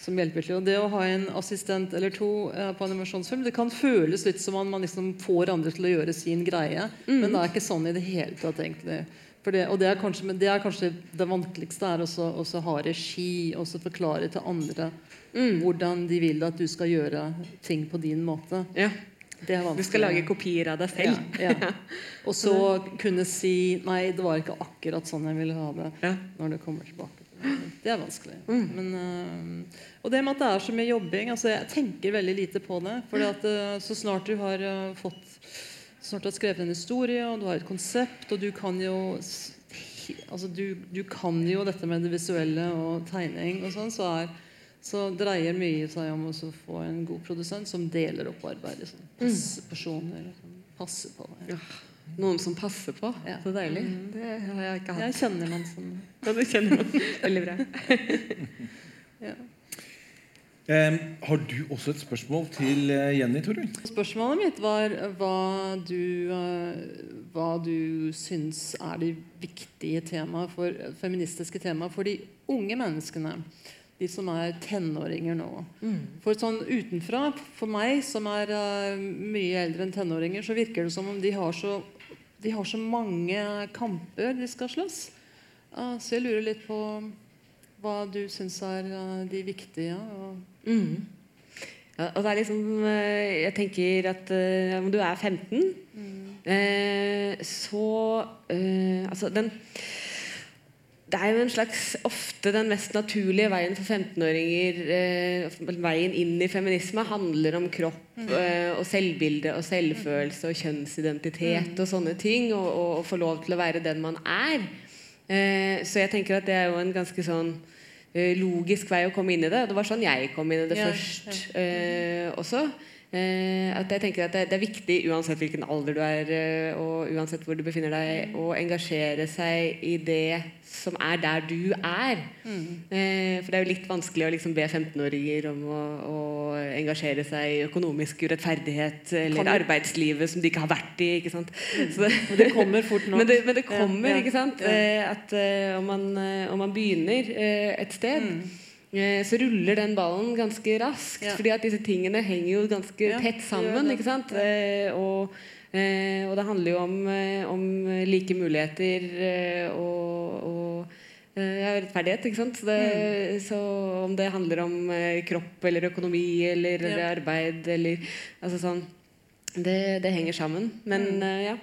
[SPEAKER 4] som hjelper til. Og det å ha en assistent eller to eh, på animasjonsfilm, det kan føles litt som om man liksom får andre til å gjøre sin greie. Men det er ikke sånn i det hele tatt, egentlig. Det, og det er kanskje, men det er kanskje det vanskeligste er også, også ha regi og forklare til andre hvordan de vil at du skal gjøre ting på din måte.
[SPEAKER 3] Ja.
[SPEAKER 4] Det
[SPEAKER 3] Du skal lage kopier av deg selv.
[SPEAKER 4] Ja, ja. Og så kunne si Nei, det var ikke akkurat sånn jeg ville ha det. Når det kommer tilbake. Det er vanskelig. Men, øh, og det med at det er så mye jobbing altså Jeg tenker veldig lite på det. For så snart du har øh, fått Snart du har skrevet en historie, og du har et konsept, og du kan jo Altså du, du kan jo dette med det visuelle og tegning og sånn, så er så dreier mye seg om å få en god produsent som deler opp arbeidet. Sånn. Passe personer. Sånn. Passe på Ja.
[SPEAKER 3] Ja. Noen som passer på.
[SPEAKER 4] Ja.
[SPEAKER 3] Så deilig. Det har jeg ikke hatt.
[SPEAKER 4] Jeg kjenner noen som
[SPEAKER 3] Ja, du kjenner noen. Veldig bra.
[SPEAKER 4] ja.
[SPEAKER 2] Har du også et spørsmål til eh, Jenny, Toril?
[SPEAKER 4] Spørsmålet mitt var hva du, eh, hva du syns er de viktige tema for, feministiske temaer for de unge menneskene. De som er tenåringer nå. For sånn utenfra, for meg som er eh, mye eldre enn tenåringer, så virker det som om de har så, de har så mange kamper de skal slåss. Ah, så jeg lurer litt på hva du syns er eh, de viktige. Og
[SPEAKER 3] Mm. Ja, og det er liksom eh, Jeg tenker at eh, om du er 15, eh, så eh, Altså, den det er jo en slags ofte den mest naturlige veien for 15-åringer eh, Veien inn i feminisme handler om kropp eh, og selvbilde og selvfølelse og kjønnsidentitet og sånne ting. Og, og, og få lov til å være den man er. Eh, så jeg tenker at det er jo en ganske sånn eh, logisk vei å komme inn i det. Og det var sånn jeg kom inn i det
[SPEAKER 4] Ja,
[SPEAKER 3] først eh, også. Eh, at jeg tenker at det, er viktig uansett hvilken alder du er og uansett hvor du befinner deg, å engasjere seg i det som er der du er. Eh, for det er jo litt vanskelig å liksom be 15-åringer om å, å engasjere seg i økonomisk urettferdighet eller
[SPEAKER 4] kommer.
[SPEAKER 3] arbeidslivet som de ikke har vært i. ikke sant? Så
[SPEAKER 4] Men det kommer fort nok.
[SPEAKER 3] men det, men det kommer,
[SPEAKER 4] Ja, ja,
[SPEAKER 3] ikke sant? Eh, At eh, om, man, eh, om man begynner et sted,
[SPEAKER 4] Mm.
[SPEAKER 3] så ruller den ballen ganske raskt.
[SPEAKER 4] Ja.
[SPEAKER 3] fordi at disse tingene henger jo ganske tett sammen. ikke sant? Eh, og, eh, og det handler jo om, om like muligheter eh, og, og rettferdighet. ikke sant? Så, det,
[SPEAKER 4] Mm.
[SPEAKER 3] så om det handler om eh, kropp eller økonomi eller
[SPEAKER 4] Ja.
[SPEAKER 3] arbeid eller altså sånn det, det henger sammen. Men
[SPEAKER 4] Mm.
[SPEAKER 3] eh, ja,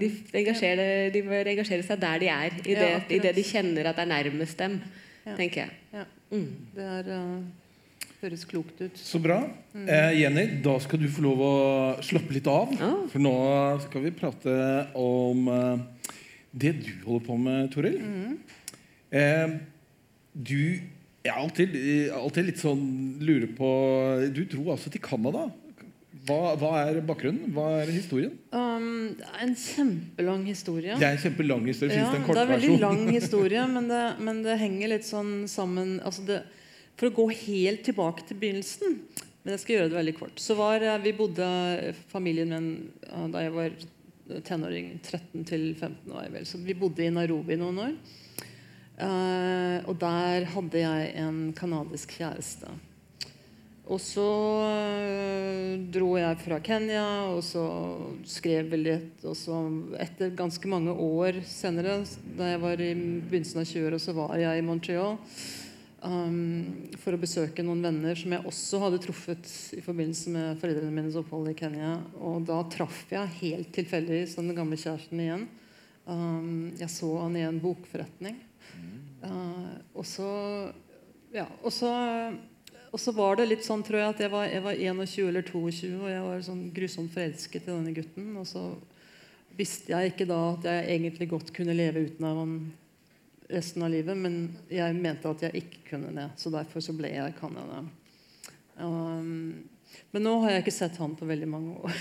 [SPEAKER 3] de, engasjerer, de bør engasjere seg der de er. I det,
[SPEAKER 4] ja,
[SPEAKER 3] i det de kjenner at det er nærmest dem,
[SPEAKER 4] Ja.
[SPEAKER 3] tenker jeg.
[SPEAKER 4] Ja.
[SPEAKER 3] Mm.
[SPEAKER 4] Det er, uh, høres klokt ut.
[SPEAKER 2] Så bra. Eh, Jenny, da skal du få lov å slappe litt av.
[SPEAKER 3] Ja.
[SPEAKER 2] For nå skal vi prate om uh, det du holder på med, Toril. Eh, du Jeg har alltid, eh, alltid litt sånn lurer på Du dro altså til Canada. Hva, hva er bakgrunnen? Hva er historien?
[SPEAKER 4] Um, det er en kjempelang historie.
[SPEAKER 2] Det er en kjempelang historie.
[SPEAKER 4] Ja,
[SPEAKER 2] det en
[SPEAKER 4] det er en veldig lang historie, men det, men det henger litt sånn sammen altså det, For å gå helt tilbake til begynnelsen Men jeg skal gjøre det veldig kort. Så var eh, Vi bodde familien min eh, da jeg var tenåring. 13 til 15 var jeg vel. Så vi bodde i Nairobi noen år. Eh, og der hadde jeg en canadisk kjæreste. Og så øh, dro jeg fra Kenya, og så skrev vi litt. Og så etter ganske mange år senere, da jeg var i begynnelsen av 20-åra, så var jeg i Montreal um, for å besøke noen venner som jeg også hadde truffet i forbindelse med foreldrene mines opphold i Kenya. Og da traff jeg helt tilfeldigvis den gamle kjæresten igjen. Um, jeg så han i en bokforretning. Uh, og så ja, og så var det litt sånn, tror jeg, at jeg var, jeg var 21 eller 22, og jeg var sånn grusomt forelsket i denne gutten. Og så visste jeg ikke da at jeg egentlig godt kunne leve uten av han resten av livet, men jeg mente at jeg ikke kunne det. Så derfor så ble jeg Canada. Um, men nå har jeg ikke sett han på veldig mange år.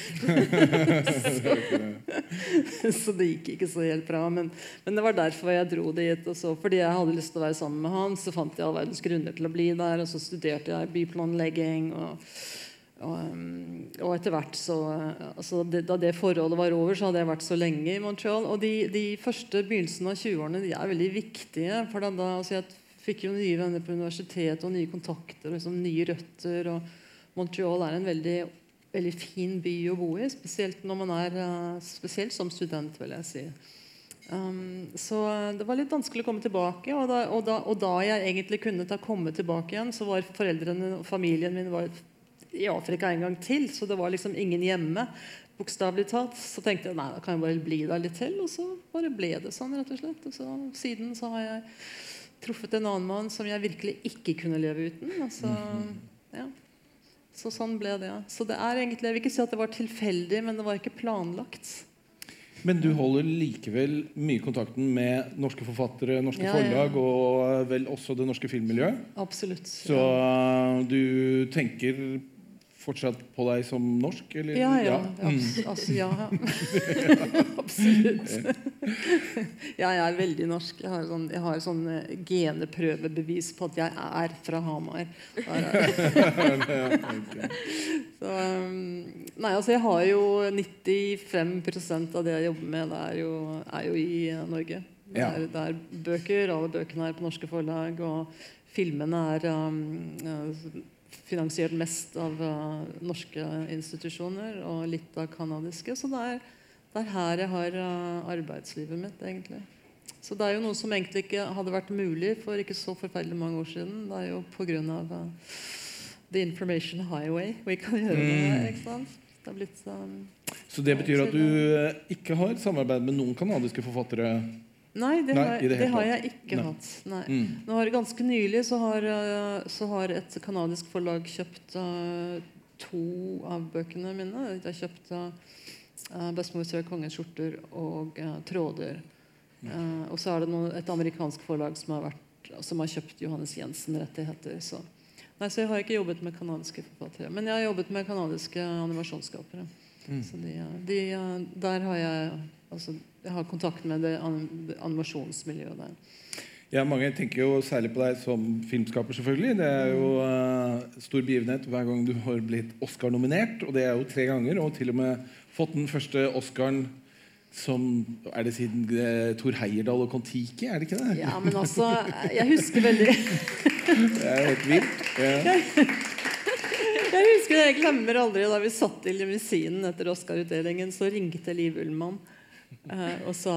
[SPEAKER 4] så det gikk ikke så helt bra. Men, men det var derfor jeg dro dit. Og så, fordi jeg hadde lyst til å være sammen med han, så fant jeg all verdens grunner til å bli der. Og så studerte jeg byplanlegging. Og, og, um, og etter hvert så altså det, Da det forholdet var over, så hadde jeg vært så lenge i Montreal. Og de, de første begynnelsene av 20-årene de er veldig viktige. For da, da, altså jeg fikk jo nye venner på universitetet og nye kontakter og liksom nye røtter. og Montreal er en veldig, veldig fin by å bo i, spesielt når man er uh, spesielt som student, vil jeg si. Um, så det var litt vanskelig å komme tilbake. Og da, og, da, og da jeg egentlig kunne ta komme tilbake igjen, så var foreldrene og familien min var i Afrika en gang til. Så det var liksom ingen hjemme. Bokstavelig talt. Så tenkte jeg nei, da kan jeg bare bli der litt til. Og så bare ble det sånn, rett og slett. Og så siden så har jeg truffet en annen mann som jeg virkelig ikke kunne leve uten. Altså, ja. Så sånn ble det. Så det er egentlig, Jeg vil ikke si at det var tilfeldig, men det var ikke planlagt.
[SPEAKER 2] Men du holder likevel mye kontakten med norske forfattere, norske
[SPEAKER 4] Ja, ja.
[SPEAKER 2] forlag og vel også det norske filmmiljøet.
[SPEAKER 4] Absolutt.
[SPEAKER 2] Så du tenker fortsatt på deg som norsk, eller?
[SPEAKER 4] Ja, ja. ja. Altså, ja. Absolutt. jeg er veldig norsk. Jeg har sånn, jeg har sånn eh, geneprøvebevis på at jeg er fra Hamar. Så, um, nei, altså jeg har jo 95% av det jeg jobber med, det er jo, er jo i eh, Norge. Det er, det er bøker. Alle bøkene er på norske forlag. Og filmene er um, eh, finansiert mest av uh, norske institusjoner og litt av kanadiske. Så det er, det er her jeg har uh, arbeidslivet mitt, egentlig. Så det er jo noe som egentlig ikke hadde vært mulig for ikke så forferdelig mange år siden. Det er jo pga. Uh, the information highway vi kan gjøre det her. ikke sant? Det er blitt um,
[SPEAKER 2] Så det betyr at du ikke har samarbeid med noen kanadiske forfattere?
[SPEAKER 4] Nei, det,
[SPEAKER 2] Nei,
[SPEAKER 4] har,
[SPEAKER 2] det
[SPEAKER 4] det, har jeg ikke
[SPEAKER 2] Nei.
[SPEAKER 4] hatt. Nei.
[SPEAKER 2] Mm.
[SPEAKER 4] Nå har Ganske nylig så har, eh, så har et kanadisk forlag kjøpt uh, to av bøkene mine. De har kjøpt uh, 'Bestemor ser kongens skjorter' og uh, 'Tråder'. Uh, og så er det noe, et amerikansk forlag som har, vært, som har kjøpt Johannes Jensen-rettigheter. Så. Nei, så jeg har ikke jobbet med kanadiske forfattere. Men jeg har jobbet med kanadiske animasjonsskapere. Så de, de, der har jeg altså, Har kontakt med det, animasjonsmiljøet der.
[SPEAKER 2] Ja, Mange tenker jo særlig på deg som filmskaper. selvfølgelig Det er jo uh, stor begivenhet hver gang du har blitt Oscar-nominert. Og det er jo tre ganger. Og til og med fått den første Oscaren som Er det siden uh, Thor Heyerdahl og Kon-Tiki? Er det ikke det?
[SPEAKER 4] Ja, men altså Jeg husker veldig
[SPEAKER 2] Det er helt vilt. Ja.
[SPEAKER 4] Jeg husker Jeg glemmer aldri da vi satt i limousinen etter Oscar-utdelingen, så ringte Liv Ullmann. Eh, og så,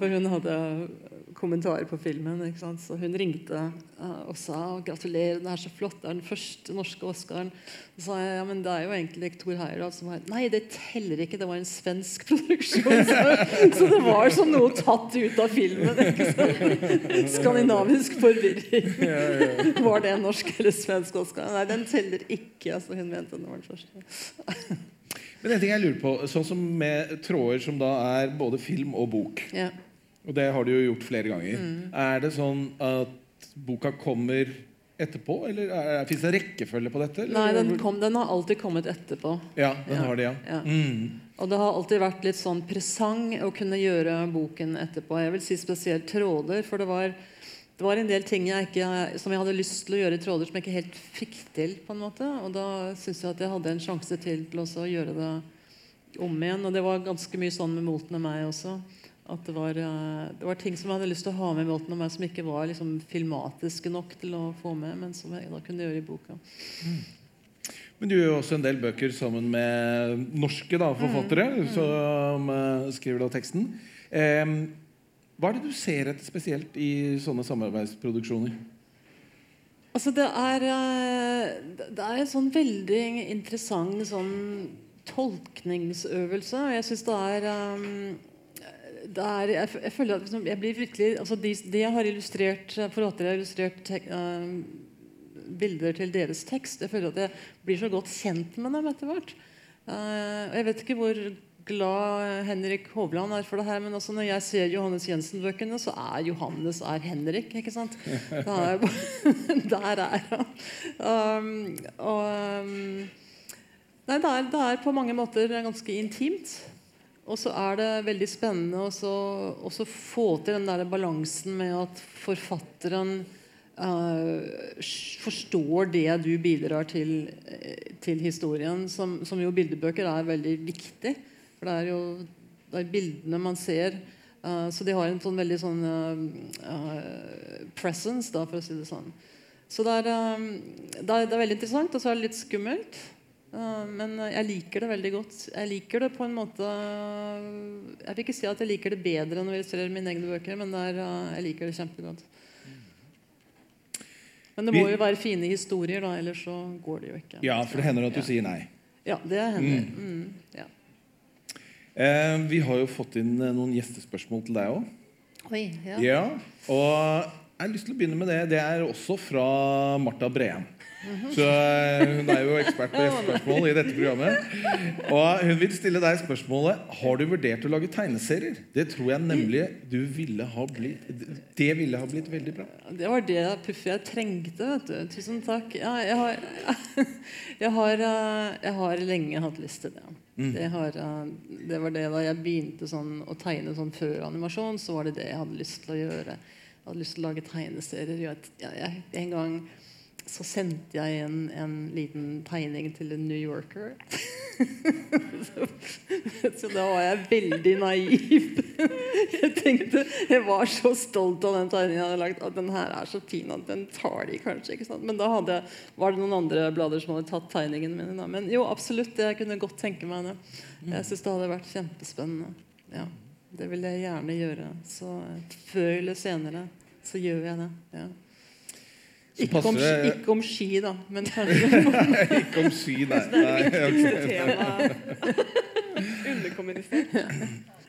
[SPEAKER 4] for hun hadde kommentarer på filmen. Så hun ringte eh, og sa 'gratulerer, det er så flott, det er den første norske Oscaren'. Så sa jeg ja, men det er jo egentlig Thor Heyerdahl som var Nei, det teller ikke, det var en svensk produksjon. Så, så det var som noe tatt ut av filmen. Skandinavisk forvirring. Var det en norsk eller svensk Oscar? Nei, den teller ikke. Altså, hun mente den var den første.
[SPEAKER 2] Men en ting jeg lurer på, sånn som med tråder som da er både film og bok,
[SPEAKER 4] Ja.
[SPEAKER 2] og det har du jo gjort flere ganger,
[SPEAKER 4] Mm.
[SPEAKER 2] er det sånn at boka kommer etterpå, eller er, fins det rekkefølge på dette? eller?
[SPEAKER 4] Nei, den, kom, den har alltid kommet etterpå.
[SPEAKER 2] Ja, den
[SPEAKER 4] Ja,
[SPEAKER 2] har det, ja.
[SPEAKER 4] ja.
[SPEAKER 2] Mm.
[SPEAKER 4] Og det har alltid vært litt sånn presang å kunne gjøre boken etterpå. Jeg vil si spesielt tråder, for det var, det var en del ting jeg ikke, som jeg hadde lyst til å gjøre i tråder, som jeg ikke helt fikk til. på en måte. Og da syns jeg at jeg hadde en sjanse til til også å gjøre det om igjen. Og det var ganske mye sånn med Molten og meg også. At det var, eh, det var ting som jeg hadde lyst til å ha med i Molten og meg, som ikke var liksom filmatiske nok til å få med, men som jeg da kunne gjøre i boka.
[SPEAKER 2] Men du gjør jo også en del bøker sammen med norske da, forfattere som eh, skriver da teksten. Em, hva er det du ser etter spesielt i sånne samarbeidsproduksjoner?
[SPEAKER 4] Altså det er eh, Det er en sånn veldig interessant sånn tolkningsøvelse. Og jeg syns det er um, det er, jeg, jeg føler at liksom, jeg blir virkelig altså de, de jeg har illustrert forfattere har illustrert tek, um, bilder til deres tekst. Jeg føler at jeg blir så godt kjent med dem etter hvert. Eh, jeg vet ikke hvor glad Henrik Hovland er for det her, men også når jeg ser Johannes Jensen-bøkene, så er Johannes er Henrik. ikke sant? Er, der er han. Um, og um, Nei, det er, det er på mange måter ganske intimt. Og så er det veldig spennende å få til den der balansen med at forfatteren Uh, forstår det du bidrar til, eh, til historien, som, som jo bildebøker er veldig viktig. For det er jo det er bildene man ser. Uh, så de har en sånn veldig sånn eh, eh, presence, da, for å si det sånn. Så det er, det er, det er veldig interessant, og så er det litt skummelt. Men jeg liker det veldig godt. Jeg liker det på en måte Jeg vil ikke si at jeg liker det bedre enn å illustrere mine egne bøker, men er, jeg liker det kjempegodt. Men det må jo være fine historier, da, ellers så går det jo ikke.
[SPEAKER 2] Ja, for det hender at du
[SPEAKER 4] Ja.
[SPEAKER 2] sier nei.
[SPEAKER 4] Ja, det hender. Mm, ja.
[SPEAKER 2] Eh, vi har jo fått inn eh, noen gjestespørsmål til deg òg.
[SPEAKER 4] Oi, ja.
[SPEAKER 2] Ja, og jeg har lyst til å begynne med det. Det er også fra Marta Breen. Så eh, Hun er jo ekspert på gjestespørsmål i dette programmet. Og Hun vil stille deg spørsmålet Har du vurdert å lage tegneserier. Det tror jeg nemlig du ville ha blitt Det ville ha blitt veldig bra.
[SPEAKER 4] Det var det puffet jeg trengte. vet du. Tusen takk. Ja, jeg, har, jeg, har, jeg har lenge hatt lyst til det. Det, har, det var det da jeg begynte sånn, å tegne sånn før animasjon, så var det det jeg hadde lyst til å gjøre. Jeg hadde lyst til å lage tegneserier. Jeg, jeg, en gang så sendte jeg en, en liten tegning til en New Yorker. så, så da var jeg veldig naiv. jeg tenkte, jeg var så stolt av den tegningen jeg hadde lagt. At den her er så fin at den tar de kanskje. ikke sant? Men da hadde, var det noen andre blader som hadde tatt tegningene mine. Da. Men jo, absolutt. Jeg kunne godt tenke meg det. Jeg syns det hadde vært kjempespennende. Ja, Det vil jeg gjerne gjøre. Så eh, før eller senere så gjør jeg det. ja.
[SPEAKER 2] Så
[SPEAKER 4] Ikke om,
[SPEAKER 2] det-
[SPEAKER 4] ikke om ski, da, men kanskje
[SPEAKER 2] Ikke om sky, nei. nei ok.
[SPEAKER 3] Tema underkommunisert.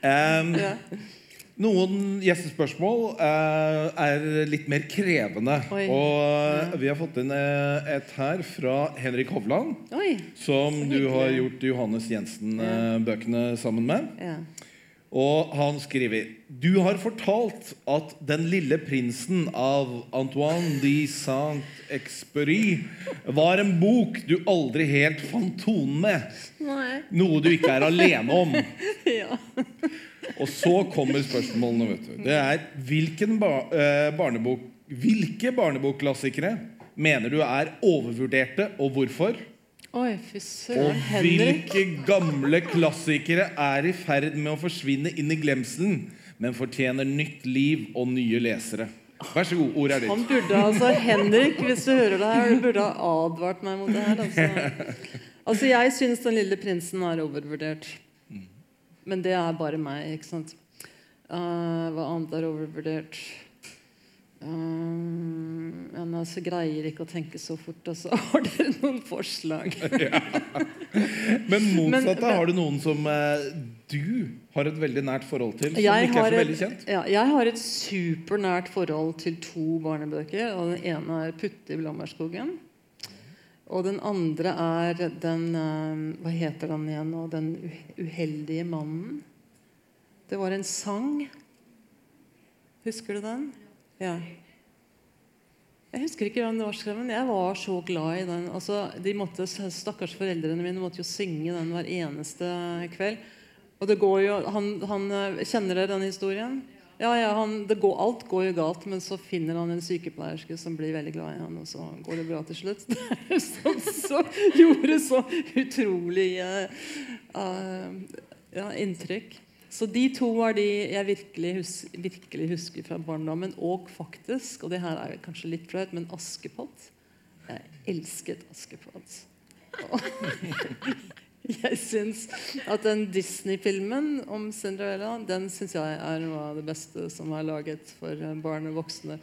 [SPEAKER 2] Em,
[SPEAKER 4] ja.
[SPEAKER 2] Noen gjestespørsmål eh, er litt mer krevende.
[SPEAKER 4] Oi.
[SPEAKER 2] Og eh, vi har fått inn eh, et her fra Henrik Hovland,
[SPEAKER 4] Oi.
[SPEAKER 2] som du har gjort Johannes Jensen-bøkene sammen med.
[SPEAKER 4] Ja.
[SPEAKER 2] Og han skriver Du har fortalt at Den lille prinsen av Antoine de Saint-Exupéry var en bok du aldri helt fant tonen med.
[SPEAKER 4] Nei.
[SPEAKER 2] Noe du ikke er alene om.
[SPEAKER 4] Ja.
[SPEAKER 2] Og så kommer spørsmålene. vet du Det er hvilken ba eh, barnebok Hvilke barnebokklassikere mener du er overvurderte, og hvorfor?
[SPEAKER 4] Oi,
[SPEAKER 2] Og hvilke gamle klassikere er i ferd med å forsvinne inn i glemselen, men fortjener nytt liv og nye lesere? Vær så god, ordet er
[SPEAKER 4] Han
[SPEAKER 2] ditt.
[SPEAKER 4] burde altså, Henrik, hvis du hører det her, du burde ha advart meg mot det her. Altså, altså jeg syns 'Den lille prinsen' er overvurdert. Men det er bare meg, ikke sant. Uh, hva annet er overvurdert? Um, men nei, så greier ikke å tenke så fort. og Altså. Har dere noen forslag?
[SPEAKER 2] Men motsatt,
[SPEAKER 4] da.
[SPEAKER 2] har du noen som eh, du har et veldig nært forhold til, som
[SPEAKER 4] Jeg
[SPEAKER 2] ikke er så veldig
[SPEAKER 4] et,
[SPEAKER 2] kjent?
[SPEAKER 4] ja, jeg har et supernært forhold til to barnebøker. Og Den ene er 'Putte i blomsterskogen'. Og den andre er den eh, Hva heter den igjen nå? 'Den uheldige mannen'. Det var en sang. Husker du den? Ja. Jeg husker ikke hvem det var men jeg var så glad i den. Altså, de måtte, Stakkars foreldrene mine måtte jo synge den hver eneste kveld. Og det går jo, han, han, eh, Kjenner dere den historien? Ja, ja, han, går, Alt går jo galt, men så finner han en sykepleierske som blir veldig glad i han, og så går det bra til slutt. Som så gjorde så utrolig uh, uh, ja, inntrykk. Så de to var de jeg virkelig, hus virkelig husker fra barndommen. Og faktisk, og det her er kanskje litt flaut, men Askepott. Jeg elsket Askepott. Jeg syns at den Disney-filmen om Cinderella Den synes jeg er noe av det beste som er laget for eh, barn og voksne.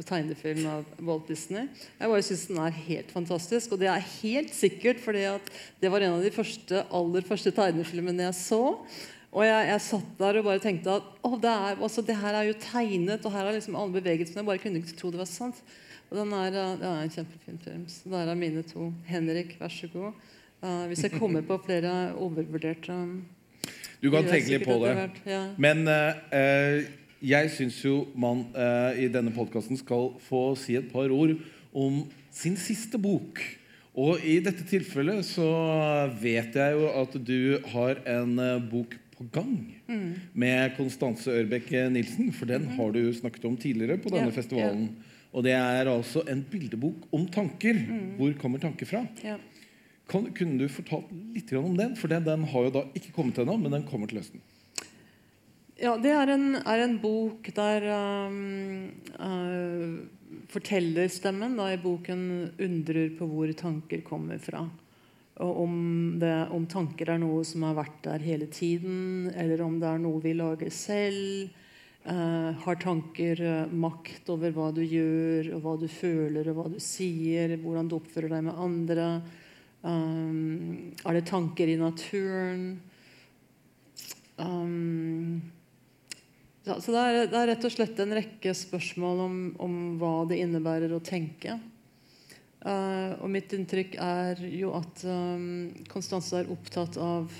[SPEAKER 4] Tegnefilm av Walt Disney. Jeg bare synes den er helt fantastisk. Og det er helt sikkert fordi at det var en av de første, aller første tegnefilmene jeg så. Og jeg, jeg satt der og bare tenkte at å, det, er, altså, det her er jo tegnet, og her er liksom alle bevegelsene. Jeg bare kunne ikke tro det var sant. Og den er, eh, det er en kjempefin film. Så der er mine to. Henrik, vær så god. Uh, hvis jeg kommer på flere overvurderte
[SPEAKER 2] Du kan tenke litt på det.
[SPEAKER 4] etter Ja.
[SPEAKER 2] Men uh, jeg syns jo man uh, i denne podkasten skal få si et par ord om sin siste bok. Og i dette tilfellet så vet jeg jo at du har en bok på gang
[SPEAKER 4] Mm.
[SPEAKER 2] med Konstanse Ørbeck Nilsen. For den har du snakket om tidligere på denne
[SPEAKER 4] Ja,
[SPEAKER 2] festivalen. Og det er altså en bildebok om tanker.
[SPEAKER 4] Mm.
[SPEAKER 2] Hvor kommer tanker fra?
[SPEAKER 4] Ja.
[SPEAKER 2] Kan, kunne du fortalt litt om den? For den, den har jo da ikke kommet ennå, men den kommer til høsten.
[SPEAKER 4] Ja, det er en, er en bok der um, uh, fortellerstemmen da, i boken undrer på hvor tanker kommer fra. Og om, det, om tanker er noe som har vært der hele tiden, eller om det er noe vi lager selv. Uh, har tanker uh, makt over hva du gjør, og hva du føler, og hva du sier, hvordan du oppfører deg med andre? Um, er det tanker i naturen? Um, så det er, det er rett og slett en rekke spørsmål om, om hva det innebærer å tenke. Eh, og mitt inntrykk er jo at Konstanse er opptatt av,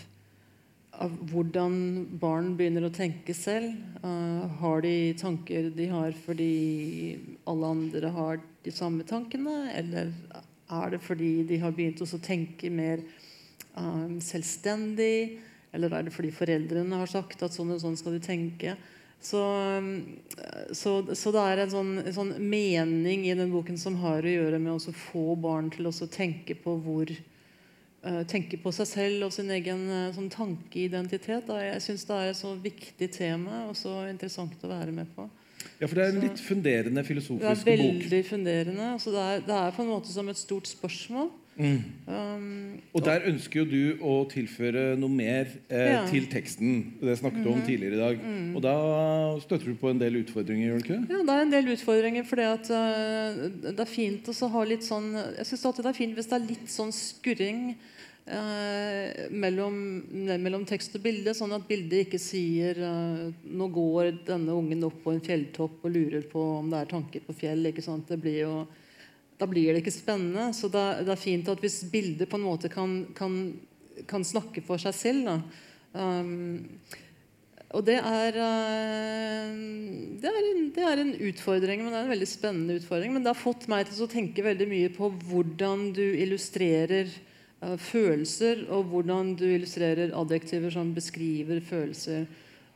[SPEAKER 4] av hvordan barn begynner å tenke selv. Uh, har de tanker de har fordi alle andre har de samme tankene? Eller er det fordi de har begynt å tenke mer um, selvstendig? Eller er det fordi foreldrene har sagt at sånn og sånn skal du tenke? Så, så, så det er en sånn, en sånn mening i den boken som har å gjøre med å få barn til å tenke på hvor eh, tenke på seg selv og sin egen eh, sånn tankeidentitet. Jeg syns det er et så viktig tema og så interessant å være med på.
[SPEAKER 2] Ja, for det er en litt funderende filosofisk bok.
[SPEAKER 4] Det er
[SPEAKER 2] veldig bok.
[SPEAKER 4] funderende. Altså det, er, det er på en måte som et stort spørsmål.
[SPEAKER 2] Mm.
[SPEAKER 4] Um,
[SPEAKER 2] Og der ønsker jo du å tilføre noe mer eh,
[SPEAKER 4] Ja.
[SPEAKER 2] til teksten. Det snakket du om tidligere i dag. Og da støtter du på en del utfordringer, gjør du ikke?
[SPEAKER 4] Ja, det er en del utfordringer. fordi at eh, Det er fint å ha litt sånn Jeg syns alltid det er fint hvis det er litt sånn skurring eh, mellom, mellom tekst og bilde, sånn at bildet ikke sier eh, Nå går denne ungen opp på en fjelltopp og lurer på om det er tanker på fjell. Det blir jo, da blir det ikke spennende. Så er- det er fint at hvis bildet på en måte kan, kan, kan snakke for seg selv. da. Um, og det er, eh, det, er en, det er en utfordring, men det er en veldig spennende utfordring. Men det har fått meg til å tenke veldig mye på hvordan du illustrerer uh, følelser, og hvordan du illustrerer adjektiver som beskriver følelser.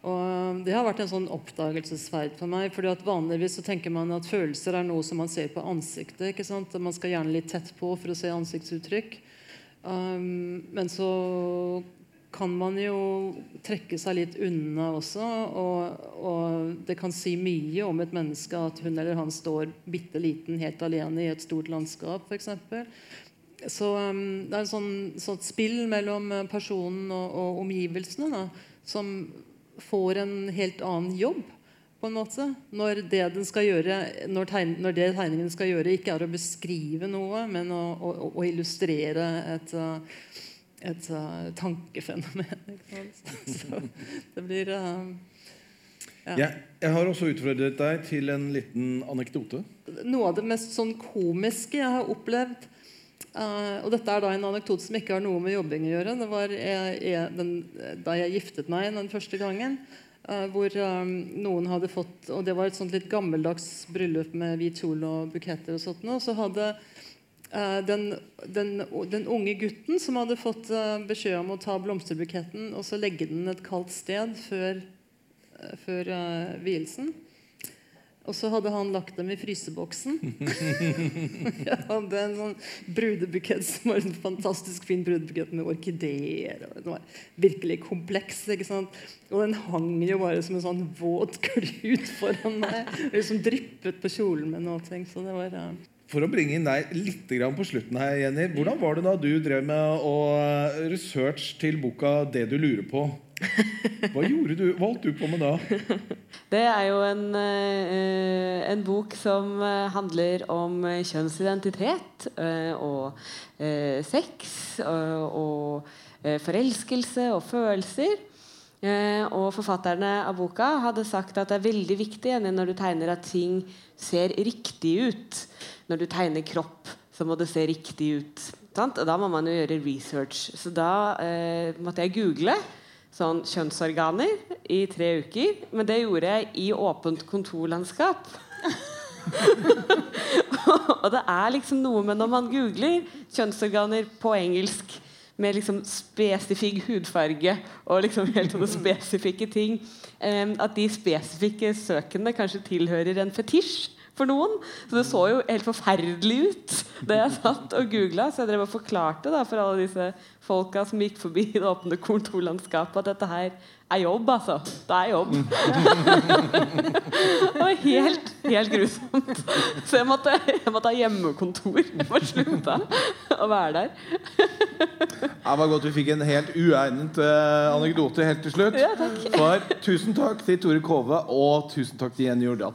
[SPEAKER 4] Og Det har vært en sånn oppdagelsesferd for meg. fordi at Vanligvis så tenker man at følelser er noe som man ser på ansiktet. ikke sant? Man skal gjerne litt tett på for å se ansiktsuttrykk. Um, men så kan man jo trekke seg litt unna også. Og, og det kan si mye om et menneske at hun eller han står bitte liten helt alene i et stort landskap, f.eks. Så um, det er et sånn, sånt spill mellom personen og, og omgivelsene da, som får en helt annen jobb. på en måte, Når det, den skal gjøre, når, tegn, når det tegningen skal gjøre, ikke er å beskrive noe, men å, å, å illustrere et, uh, et uh, tankefenomen. Så det blir uh, ja.
[SPEAKER 2] Jeg, jeg har også utfordret deg til en liten anekdote.
[SPEAKER 4] Noe av det mest sånn komiske jeg har opplevd eh, Og dette er da en anekdote som ikke har noe med jobbing å gjøre. Det var jeg, jeg, den, da jeg giftet meg den første gangen. Uh, hvor um, noen hadde fått Og det var et sånt litt gammeldags bryllup med hvit kjole og buketter. Og sånt, og så hadde uh, den, den, den unge gutten som hadde fått uh, beskjed om å ta blomsterbuketten og så legge den et kaldt sted før, eh, før eh, vielsen. Og så hadde han lagt dem i fryseboksen. Jeg hadde en sånn brudebukett som var en fantastisk fin brudebukett med orkideer. og Den var virkelig kompleks. ikke sant? Og den hang jo bare som en sånn våt klut foran meg. Og liksom dryppet på kjolen min. og ting, så det var... ja.
[SPEAKER 2] For å bringe inn deg litt på slutten her, Jenny. Hvordan var det da du drev med å research til boka 'Det du lurer på'? Hva gjorde du, hva holdt du på med da?
[SPEAKER 3] Det er jo en, eh, en bok som eh, handler om eh, kjønnsidentitet og sex og, forelskelse og følelser. Og forfatterne av boka hadde sagt at det er veldig viktig når du tegner at ting ser riktig ut. Når du tegner kropp, så må det se riktig ut. Sant? Og da må man jo gjøre research. Så da eh, måtte jeg google sånn kjønnsorganer i tre uker. Men det gjorde jeg i åpent kontorlandskap. og det er liksom noe med når man googler kjønnsorganer på engelsk med liksom spesifikk hudfarge og liksom helt sånne spesifikke ting, eh, at de spesifikke søkene kanskje tilhører en fetisj for noen. Så det så jo helt forferdelig ut da jeg satt og googla. Så jeg drev og forklarte da for alle disse folka som gikk forbi det åpne kontorlandskapet, at dette her er jobb, altså. Det er jobb. det var helt, helt grusomt. Så jeg måtte, jeg måtte ha hjemmekontor Jeg måtte slutte å være der.
[SPEAKER 2] Det var godt vi fikk en helt uegnet uh, anekdote helt til slutt.
[SPEAKER 3] Ja, takk.
[SPEAKER 2] For tusen takk til Tore Kove, og tusen takk til Jenny Jordan.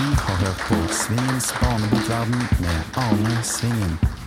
[SPEAKER 1] Du har hørt på Svingens barnebokverden med Arne Svingen.